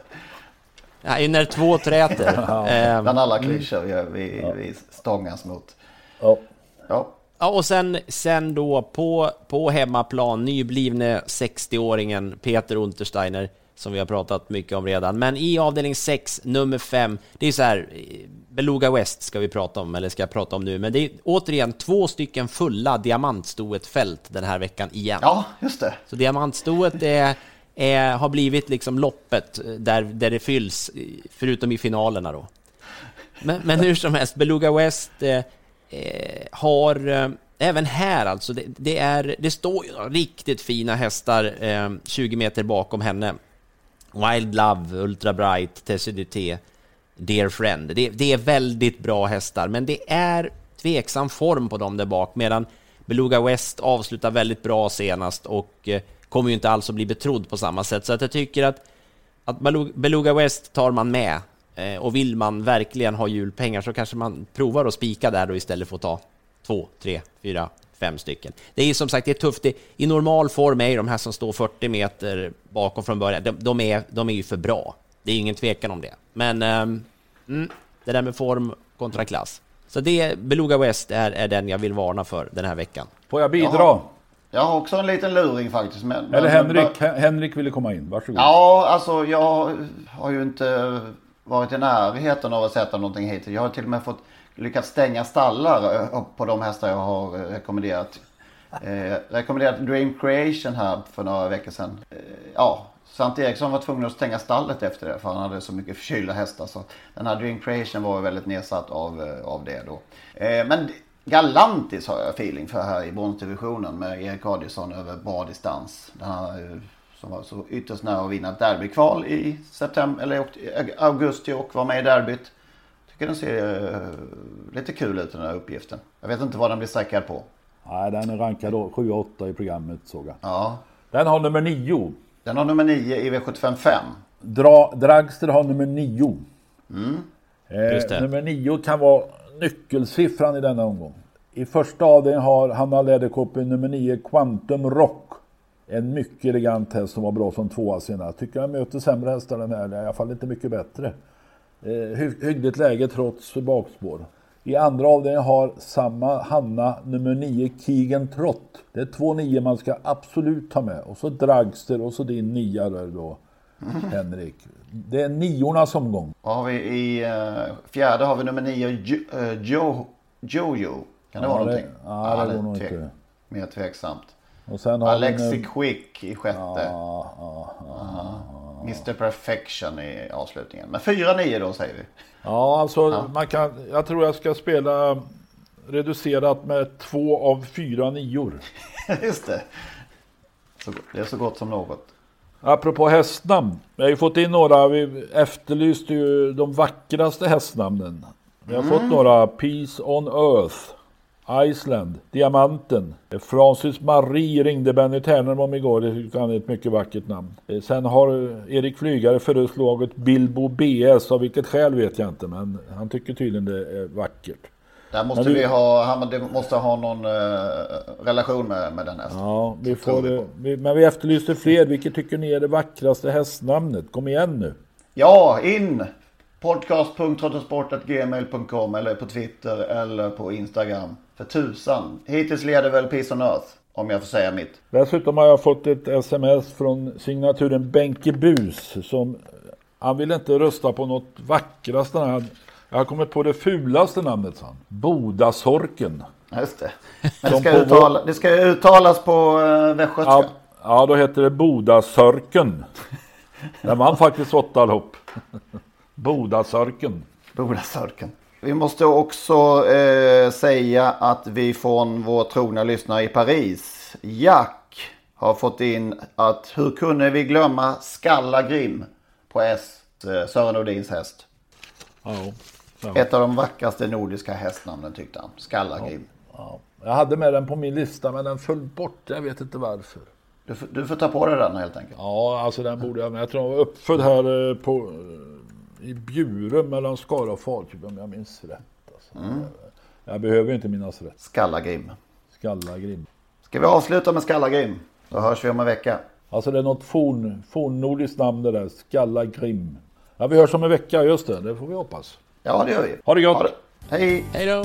Ja, när två träter. ja. Ehm, Bland alla klyschor vi, vi, ja. vi stångas mot. Ja. ja. Ja, och sen, sen då på, på hemmaplan, nyblivne 60-åringen Peter Untersteiner, som vi har pratat mycket om redan. Men i avdelning 6, nummer 5, det är så här, Beluga West ska vi prata om, eller ska jag prata om nu, men det är återigen två stycken fulla diamantstoet-fält den här veckan igen. Ja, just det. Så diamantstoet är är, har blivit liksom loppet eh, där, där det fylls, förutom i finalerna då. Men, men hur som helst, Beluga West eh, eh har eh, även här alltså, det, det, är, det står ju riktigt fina hästar eh, 20 meter bakom henne. Wild Love, Ultra Bright, TCDT, Dear Friend. Det, det, är väldigt bra hästar, men det är tveksam form på dem där bak, medan Beluga West avslutar väldigt bra senast och eh, kommer ju inte alls att bli betrodd på samma sätt. Så att jag tycker att, att Beluga West tar man med. Eh, och vill man verkligen ha julpengar så kanske man provar att spika där då istället för att ta två, tre, fyra, fem stycken. Det är som sagt det är tufft. Det, I normal form är ju de här som står 40 meter bakom från början, de, de, är, de är ju för bra. Det är ingen tvekan om det. Men um, mm, det där med form kontra klass. Så det, Beluga West är, är den jag vill varna för den här veckan. Får jag bidra? Jaha. Jag har också en liten luring faktiskt. Men, Eller Henrik, men, Henrik ville komma in, varsågod. Ja, alltså jag har ju inte varit i närheten av att sätta någonting hit. Jag har till och med fått lyckats stänga stallar på de hästar jag har rekommenderat. Eh, rekommenderat Dream Creation här för några veckor sedan. Eh, ja, Sant Eriksson var tvungen att stänga stallet efter det för han hade så mycket förkylda hästar. Så den här Dream Creation var väldigt nedsatt av, eh, av det då. Eh, men Galantis har jag feeling för här i bronsdivisionen med Erik Adielsson över bra distans. Den här, som var så ytterst nära att vinna ett derbykval i september, eller augusti och var med i derbyt. Tycker den ser uh, lite kul ut den här uppgiften. Jag vet inte vad den blir sträckad på. Nej, den är rankad 7-8 i programmet såg jag. Ja. Den har nummer 9. Den har nummer 9 i V75 5. Dra, Dragster har nummer 9. Mm. Eh, nummer 9 kan vara nyckelsiffran i denna omgång. I första avdelningen har Hanna Läderkoppen nummer 9 Quantum Rock. En mycket elegant häst som var bra som tvåa senast. Tycker jag möter sämre hästar den här, i alla fall inte mycket bättre. eh, hy hyggligt läge trots bakspår. I andra avdelningen har samma Hanna nummer 9 Keegan Trott. Det är två nio man ska absolut ta med. Och så Dragster och så din nia där då. Henrik. Det är niornas omgång. Vad har vi i uh, fjärde har vi nummer nio jo, uh, jo, Jojo. Kan det Ja, vara det- någonting? ja, det går nog tvek- inte. Mer tveksamt. Och sen har Alexi nu... Quick i sjätte. Ja, ja, ja. Mr Perfection i avslutningen. Men 4-9 då säger vi. Ja, alltså man kan... Jag tror jag ska spela reducerat med två av fyra nior. Just det. Så, det är så gott som något. Apropå hästnamn. Vi har ju fått in några. Vi efterlyste ju de vackraste hästnamnen. Vi har Mm. fått några. Peace on Earth. Iceland. Diamanten. Francis Marie ringde Benny Ternholm om igår. Det tyckte han är ett mycket vackert namn. Eh, Sen har Erik Flygare föreslagit Bilbo BS. Av vilket skäl vet jag inte. Men han tycker tydligen det är vackert. Där måste du- vi ha, han måste ha någon eh, relation med, med den hästen. Ja, vi får, vi vi, men vi efterlyste fler. Vilket tycker ni är det vackraste hästnamnet? Kom igen nu. Ja, in! Podcast.trottosport.gmail.com eller på Twitter eller på Instagram. För tusan. Hittills leder väl Peace on Earth. Om jag får säga mitt. Dessutom har jag fått ett sms från signaturen Benke Bus som han vill inte rösta på något vackraste namn. Jag har kommit på det fulaste namnet sa han. Bodasorken. Just det. Men det ska, uttala, det ska uttalas på uh, västgötska. Ja, ja, då heter det Bodasörken. Den vann faktiskt åtta lopp. Bodasörken. Bodasörken. Vi måste också eh, säga att vi från vår trogna lyssnare i Paris, Jack, har fått in att hur kunde vi glömma Skalla Grim på S, eh, Sören Odins häst. Ja, ja. Ett av de vackraste nordiska hästnamnen tyckte han. Skalla Grim. Ja. Jag hade med den på min lista men den föll bort. Jag vet inte varför. Du, får- du får ta på dig den helt enkelt. Ja, alltså den borde jag med. Jag tror jag var uppfödd här eh, på, eh, i Bjurum mellan Skara och Falköping om jag minns rätt. Alltså. Mm. Jag behöver inte minnas rätt. Skalla Grim. Skalla Grim. Ska vi avsluta med Skalla Grim? Då hörs vi om en vecka. Alltså det är något forn, fornnordiskt namn det där. Skalla Grim. Ja, vi hörs om en vecka, just det. Det får vi hoppas. Ja, det gör vi. Ha det gott! Ha det. Hej! Hej då!